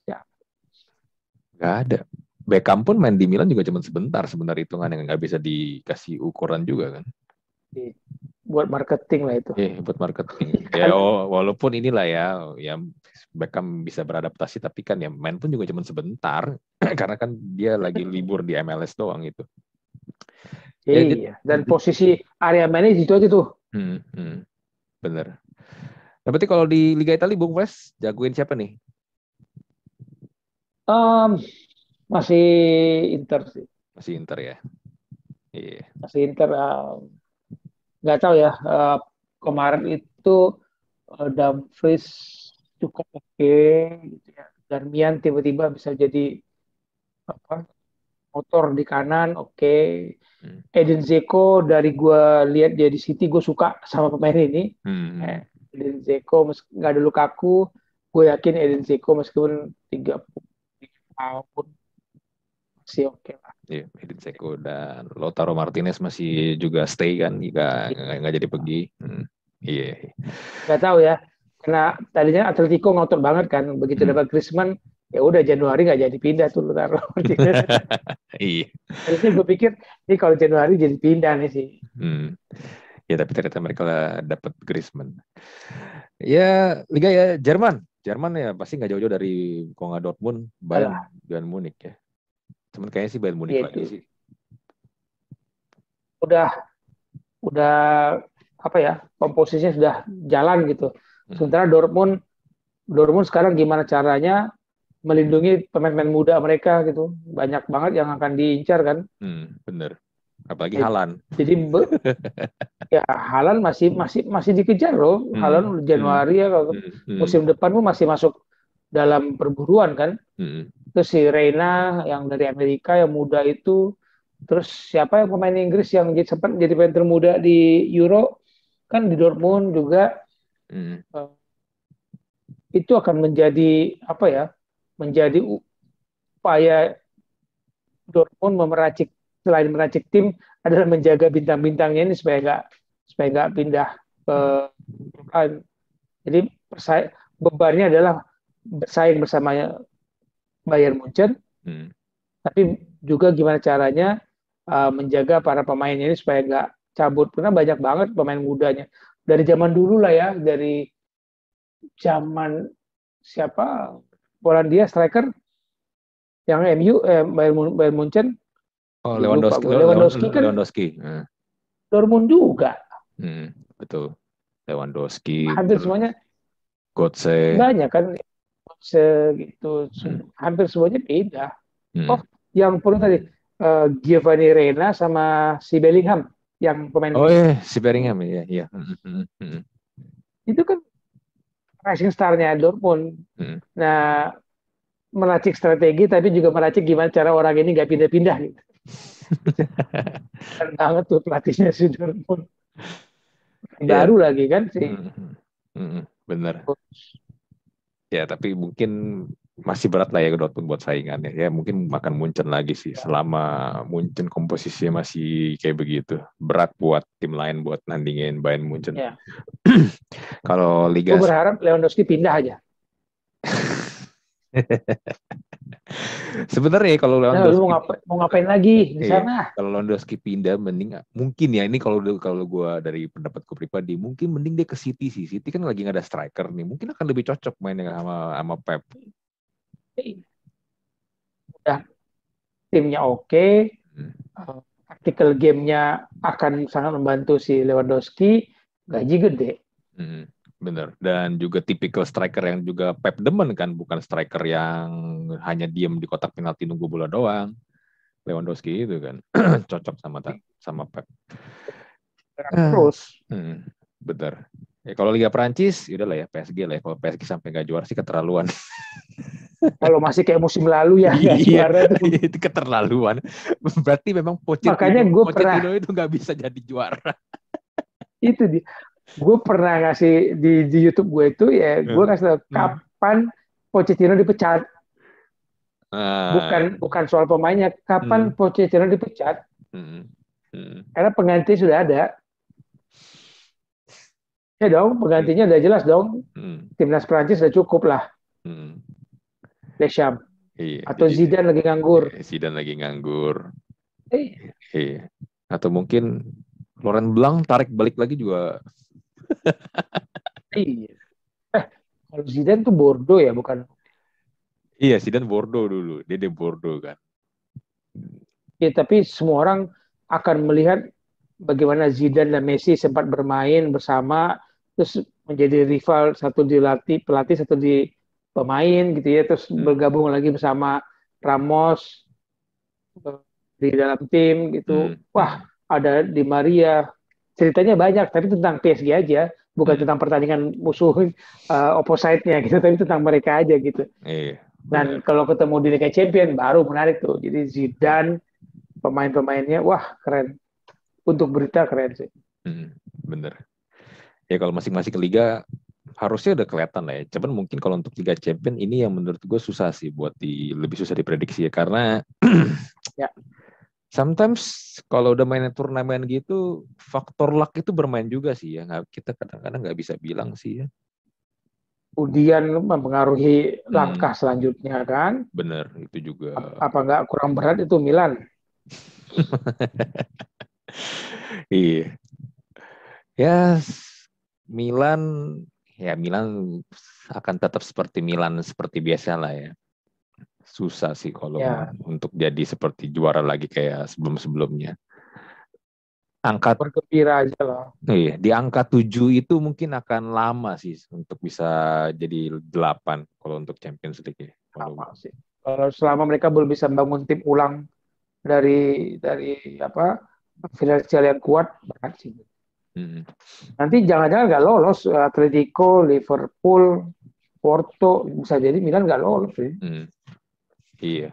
Ya. Gak ada. Beckham pun main di Milan juga cuma sebentar sebenarnya hitungan yang nggak bisa dikasih ukuran juga kan. Iya. Buat marketing lah itu. Iya, buat marketing. [laughs] ya oh, walaupun inilah ya, ya Beckham bisa beradaptasi tapi kan ya main pun juga cuma sebentar [clears throat] karena kan dia lagi libur di MLS doang itu. Ya, iya, dan posisi area mainnya di situ aja tuh. Hmm, hmm, bener. Nah, berarti kalau di Liga Italia, Bung Wes, jagoin siapa nih? Um, masih Inter sih. Masih Inter ya? Iya. Masih Inter. Um, nggak tahu ya. Uh, kemarin itu uh, Dumfries cukup oke okay, gitu ya. Darmian tiba-tiba bisa jadi apa motor di kanan oke okay. hmm. Eden Zeko dari gue lihat dia di City gue suka sama pemain ini hmm. eh, Eden Zeko nggak ada Lukaku gue yakin Eden Zeko meskipun tiga tahun masih oke okay lah Iya, Edin Zeko dan Lautaro Martinez masih juga stay kan, nggak nggak jadi pergi. Hmm. Iya. Gak tahu ya karena tadinya Atletico ngotot banget kan begitu hmm. dapat Griezmann ya udah Januari nggak jadi pindah tuh lu taruh [laughs] iya harusnya gue pikir ini kalau Januari jadi pindah nih sih hmm. ya tapi ternyata mereka dapat Griezmann ya Liga ya Jerman Jerman ya pasti nggak jauh-jauh dari kalau nggak Dortmund Bayern Bayern Munich ya cuman kayaknya sih Bayern Munich ya, lagi sih udah udah apa ya komposisinya sudah jalan gitu Hmm. Sementara Dortmund Dortmund sekarang gimana caranya melindungi pemain-pemain muda mereka gitu. Banyak banget yang akan diincar kan. Hmm, bener. Apalagi Halan. Jadi [laughs] ya Halan masih masih masih dikejar loh. Hmm. Halan Januari ya kalau hmm. hmm. musim depan pun masih masuk dalam perburuan kan. Hmm. Terus si Reina yang dari Amerika yang muda itu. Terus siapa yang pemain Inggris yang sempat jadi pemain termuda di Euro kan di Dortmund juga hmm. uh, itu akan menjadi apa ya menjadi upaya Dortmund memeracik selain meracik tim adalah menjaga bintang-bintangnya ini supaya nggak supaya nggak pindah ke. Jadi persaing, bebannya adalah bersaing bersama Bayern Munchen, hmm. tapi juga gimana caranya uh, menjaga para pemainnya ini supaya nggak cabut karena banyak banget pemain mudanya dari zaman dulu lah ya, dari zaman siapa Polandia striker yang MU eh, Bayern, Bayern Munchen. Oh, Lewandowski. Lewandowski kan Lewandowski. Hmm. Dortmund juga. Hmm, betul. Lewandowski. Hampir semuanya. Götze. Banyak kan. Götze gitu. Hmm. Hampir semuanya beda. Hmm. Oh, yang perlu tadi uh, Giovanni Reina sama si Bellingham yang pemain Oh iya, si Bellingham ya, iya. Itu kan rising star-nya Dortmund. Hmm. Nah, meracik strategi tapi juga meracik gimana cara orang ini nggak pindah-pindah gitu. [laughs] Keren banget tuh pelatihnya si Dortmund. Iya. Baru yeah. lagi kan sih. Hmm. Hmm. Bener. Ya, tapi mungkin masih berat lah ya Dortmund buat saingannya. Ya mungkin makan Munchen lagi sih selama Munchen komposisinya masih kayak begitu. Berat buat tim lain buat nandingin Bayern Munchen. Ya. [clears throat] Kalau Liga Gue berharap Lewandowski pindah aja. [laughs] [laughs] Sebenarnya kalau Lewandowski nah, mau, ngapain, mau ngapain lagi di iya, sana? Kalau Lewandowski pindah mending mungkin ya ini kalau kalau gue dari pendapatku pribadi mungkin mending dia ke City sih. City kan lagi nggak ada striker nih. Mungkin akan lebih cocok main sama sama Pep udah timnya oke, okay, hmm. uh, tactical gamenya akan sangat membantu si Lewandowski, gaji gede. Hmm, bener. Dan juga tipikal striker yang juga Pep demen kan, bukan striker yang hanya diem di kotak penalti nunggu bola doang. Lewandowski itu kan [clears throat] cocok sama sama Pep. Terus. Hmm, bener. Ya kalau Liga Prancis, ya lah ya PSG lah ya. Kalau PSG sampai nggak juara sih keterlaluan. [laughs] kalau masih kayak musim lalu ya iya, juara itu. [laughs] itu keterlaluan. Berarti memang Pochettino, Makanya gue pernah itu nggak bisa jadi juara. itu di gue pernah ngasih di, di YouTube gue itu ya gue hmm. ngasih tahu hmm. kapan Pochettino dipecat. Uh, bukan bukan soal pemainnya, kapan hmm. Pochettino dipecat? Hmm. Hmm. Karena pengganti sudah ada. Ya dong, penggantinya udah jelas dong. Hmm. Timnas Prancis udah cukup lah. Hmm. Deschamps. Iya, Atau jadi, Zidane lagi nganggur. Iya, Zidane lagi nganggur. Eh. Iya. Atau mungkin Laurent Blanc tarik balik lagi juga. [laughs] iya. Eh, kalau Zidane tuh Bordeaux ya, bukan? Iya, Zidane Bordeaux dulu. Dia di Bordeaux kan. Ya, tapi semua orang akan melihat bagaimana Zidane dan Messi sempat bermain bersama terus menjadi rival satu dilatih pelatih satu di pemain gitu ya terus hmm. bergabung lagi bersama Ramos di dalam tim gitu hmm. wah ada di Maria ceritanya banyak tapi tentang PSG aja bukan hmm. tentang pertandingan musuh uh, [laughs] opposite-nya gitu tapi tentang mereka aja gitu. Iya, dan kalau ketemu di Liga Champion baru menarik tuh. Jadi Zidane pemain-pemainnya wah keren. Untuk berita keren sih. Hmm, bener ya kalau masing-masing liga harusnya udah kelihatan lah ya. Cuman mungkin kalau untuk Liga Champion ini yang menurut gue susah sih buat di lebih susah diprediksi ya. Karena [clears throat] ya sometimes kalau udah main turnamen gitu faktor luck itu bermain juga sih ya. Nggak, kita kadang-kadang nggak bisa bilang sih ya. Kemudian mempengaruhi hmm. langkah selanjutnya kan? Bener itu juga. Apa nggak kurang berat itu Milan? [laughs] iya. Ya, Milan ya Milan akan tetap seperti Milan seperti biasa lah ya. Susah sih kalau ya. untuk jadi seperti juara lagi kayak sebelum-sebelumnya. Angka bergembira aja lah. Iya, di angka 7 itu mungkin akan lama sih untuk bisa jadi 8 kalau untuk Champions League ya. Lama sih. Kalau selama mereka belum bisa bangun tim ulang dari dari apa finansial yang kuat berat sih. Hmm. Nanti jangan-jangan nggak lolos Atletico, Liverpool, Porto bisa jadi Milan nggak lolos sih. Hmm. Iya,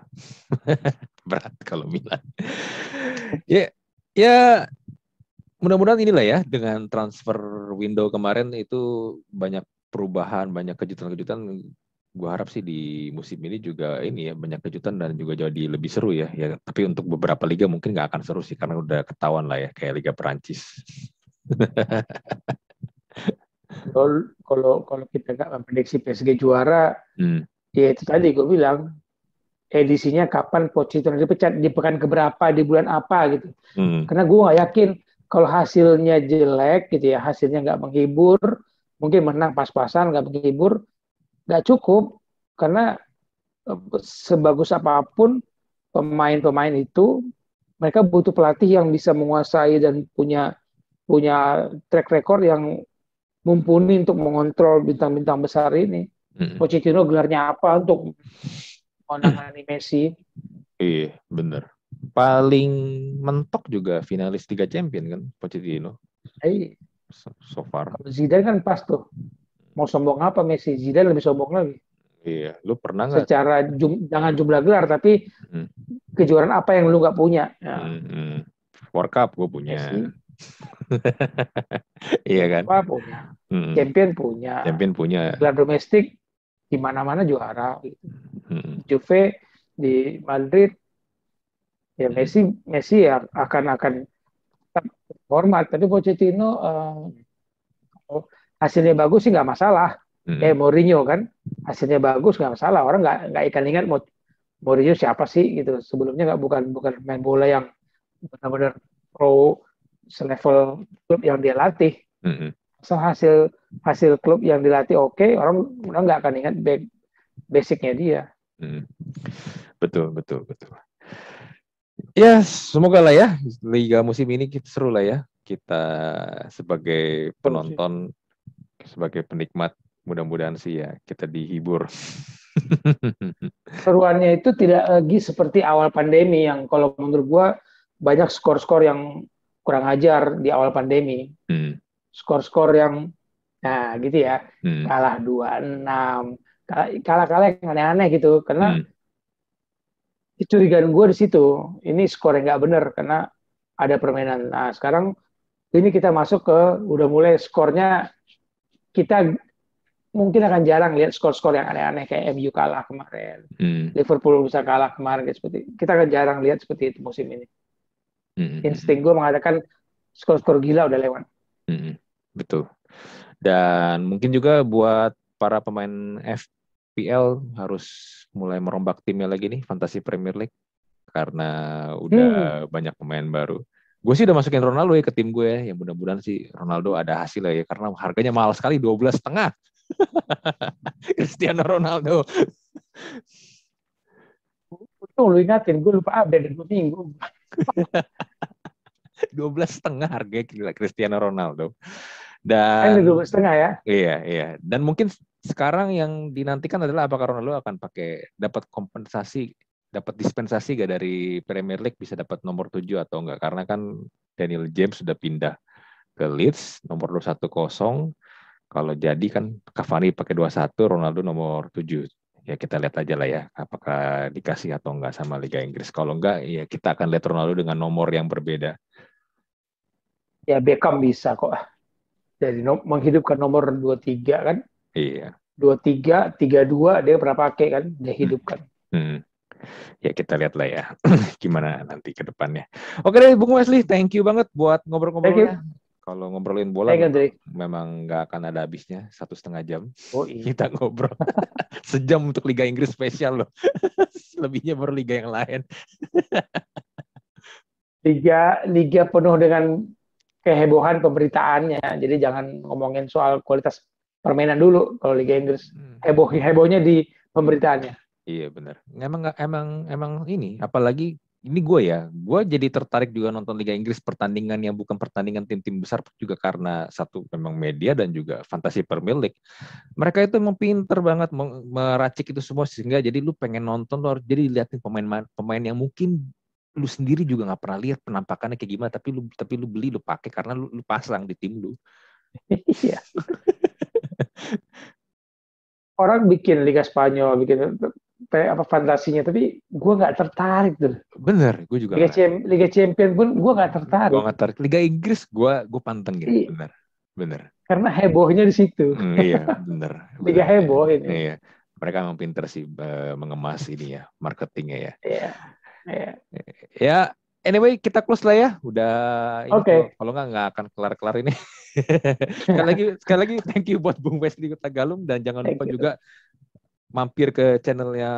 [laughs] berat kalau Milan. [laughs] ya, ya mudah-mudahan inilah ya dengan transfer window kemarin itu banyak perubahan, banyak kejutan-kejutan. Gue harap sih di musim ini juga ini ya banyak kejutan dan juga jadi lebih seru ya. Ya tapi untuk beberapa liga mungkin nggak akan seru sih karena udah ketahuan lah ya kayak Liga Perancis [laughs] kalau kalau kalau kita nggak memprediksi PSG juara, hmm. ya itu tadi gue bilang edisinya kapan Pochettino dipecat di pekan keberapa di bulan apa gitu. Hmm. Karena gue nggak yakin kalau hasilnya jelek gitu ya hasilnya nggak menghibur, mungkin menang pas-pasan nggak menghibur, nggak cukup karena eh, sebagus apa pun pemain-pemain itu mereka butuh pelatih yang bisa menguasai dan punya punya track record yang mumpuni untuk mengontrol bintang-bintang besar ini. Hmm. Pochettino gelarnya apa untuk menangani [clears throat] Messi? Iya, bener. Paling mentok juga finalis Liga Champion kan Pochettino. Iya. So, so far. Zidane kan pas tuh. Mau sombong apa Messi? Zidane lebih sombong lagi. Iya, lu pernah nggak? Secara jum, jangan jumlah gelar, tapi hmm. kejuaraan apa yang lu nggak punya? Ya. Hmm, hmm. World Cup gue punya. [laughs] Iya kan? Apa punya. Hmm. Champion punya. Champion punya. Gelar domestik di mana-mana juara gitu. Hmm. Juve di Madrid ya Messi Messi ya akan akan hormat tapi Pochettino uh, hasilnya bagus sih nggak masalah hmm. kayak Mourinho kan hasilnya bagus nggak masalah orang nggak nggak ikan ingat Mourinho siapa sih gitu sebelumnya nggak bukan bukan main bola yang benar-benar pro selevel klub yang dia latih. Mm-hmm. So hasil hasil klub yang dilatih oke, okay, orang orang nggak akan ingat basicnya dia. Mm. Betul betul betul. Ya semoga lah ya liga musim ini kita seru lah ya kita sebagai penonton sebagai penikmat mudah-mudahan sih ya kita dihibur [laughs] Seruannya itu tidak lagi seperti awal pandemi yang kalau menurut gua banyak skor-skor yang kurang ajar di awal pandemi. Hmm. Skor-skor yang nah gitu ya. Hmm. Kalah 2-6, kalah-kalah yang aneh-aneh gitu karena hmm. kecurigaan gue di situ. Ini skor yang nggak benar karena ada permainan. Nah, sekarang ini kita masuk ke udah mulai skornya kita mungkin akan jarang lihat skor-skor yang aneh-aneh kayak MU kalah kemarin, hmm. Liverpool bisa kalah kemarin kayak seperti kita akan jarang lihat seperti itu musim ini. Hmm. Insting gue mengatakan skor-skor gila udah lewat. Hmm. Betul. Dan mungkin juga buat para pemain FPL harus mulai merombak timnya lagi nih Fantasy Premier League karena udah hmm. banyak pemain baru. Gue sih udah masukin Ronaldo ya ke tim gue ya. Yang mudah-mudahan sih Ronaldo ada hasil ya karena harganya mahal sekali 12 setengah. [laughs] Cristiano Ronaldo. Untung lu ingatin, gue lupa update dua minggu. [laughs] dua belas setengah harga gila Cristiano Ronaldo. Dan dua belas setengah ya? Iya, iya. Dan mungkin sekarang yang dinantikan adalah apakah Ronaldo akan pakai dapat kompensasi, dapat dispensasi gak dari Premier League bisa dapat nomor tujuh atau enggak? Karena kan Daniel James sudah pindah ke Leeds nomor 21 kosong kalau jadi kan Cavani pakai 21, Ronaldo nomor 7. Ya kita lihat aja lah ya, apakah dikasih atau enggak sama Liga Inggris. Kalau enggak, ya kita akan lihat Ronaldo dengan nomor yang berbeda. Ya Beckham bisa kok. Jadi no menghidupkan nomor 23 kan? Iya. 23, 32 dia pernah pakai kan, dia hmm. hidupkan. Hmm. Ya kita lihat lah ya [clears throat] gimana nanti ke depannya. Oke deh Bung Wesley, thank you banget buat ngobrol-ngobrolnya. Kalau ngobrolin bola memang nggak akan ada habisnya satu setengah jam. Oh, iya. Kita ngobrol [laughs] sejam untuk Liga Inggris spesial loh. [laughs] Lebihnya baru liga yang lain. [laughs] liga liga penuh dengan kehebohan pemberitaannya. Jadi jangan ngomongin soal kualitas permainan dulu kalau Liga Inggris. Hmm. Heboh hebohnya di pemberitaannya. Iya benar. Emang emang emang ini apalagi ini gue ya, gue jadi tertarik juga nonton Liga Inggris pertandingan yang bukan pertandingan tim-tim besar juga karena satu memang media dan juga fantasi Premier League. Mereka itu emang pinter banget meracik itu semua sehingga jadi lu pengen nonton lu harus jadi liatin pemain pemain yang mungkin lu sendiri juga nggak pernah lihat penampakannya kayak gimana tapi lu tapi lu beli lu pakai karena lu, lu pasang di tim lu. Iya. Orang bikin Liga Spanyol, bikin apa fantasinya tapi gue nggak tertarik tuh bener gue juga Liga, Cem, Liga Champion pun gue nggak tertarik. gue nggak tertarik. Liga Inggris gue gue panteng gitu. Iya. bener bener. Karena hebohnya di situ. Hmm, iya bener, [laughs] bener. Liga heboh ini. Iya mereka memang pinter sih uh, mengemas ini ya marketingnya ya. Iya iya ya anyway kita close lah ya udah oke okay. kalau nggak nggak akan kelar kelar ini [laughs] sekali lagi sekali lagi thank you buat Bung Wesley Tagalung dan jangan thank lupa you. juga mampir ke channelnya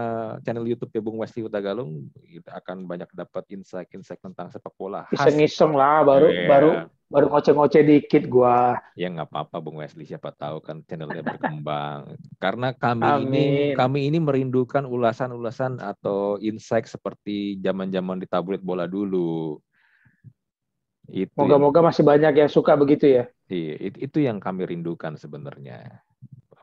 channel YouTube ya Bung Westi Utagalung kita akan banyak dapat insight-insight tentang sepak bola. Iseng-iseng lah baru yeah. baru baru ngoceh-ngoceh dikit gua. Ya nggak apa-apa Bung Wesley siapa tahu kan channelnya berkembang. Karena kami Amin. ini kami ini merindukan ulasan-ulasan atau insight seperti zaman-zaman di tabloid bola dulu. Moga-moga masih banyak yang suka begitu ya. Iya, itu yang kami rindukan sebenarnya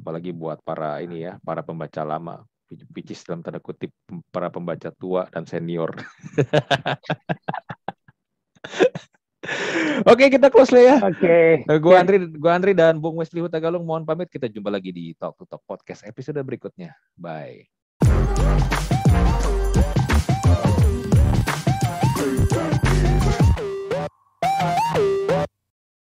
apalagi buat para ini ya, para pembaca lama, picis dalam tanda kutip para pembaca tua dan senior. [laughs] Oke, kita close lah ya. Oke. Okay. Gua Andri, gua Andri dan Bung Wesley Hutagalung mohon pamit. Kita jumpa lagi di Talk to Talk podcast episode berikutnya. Bye. Bye.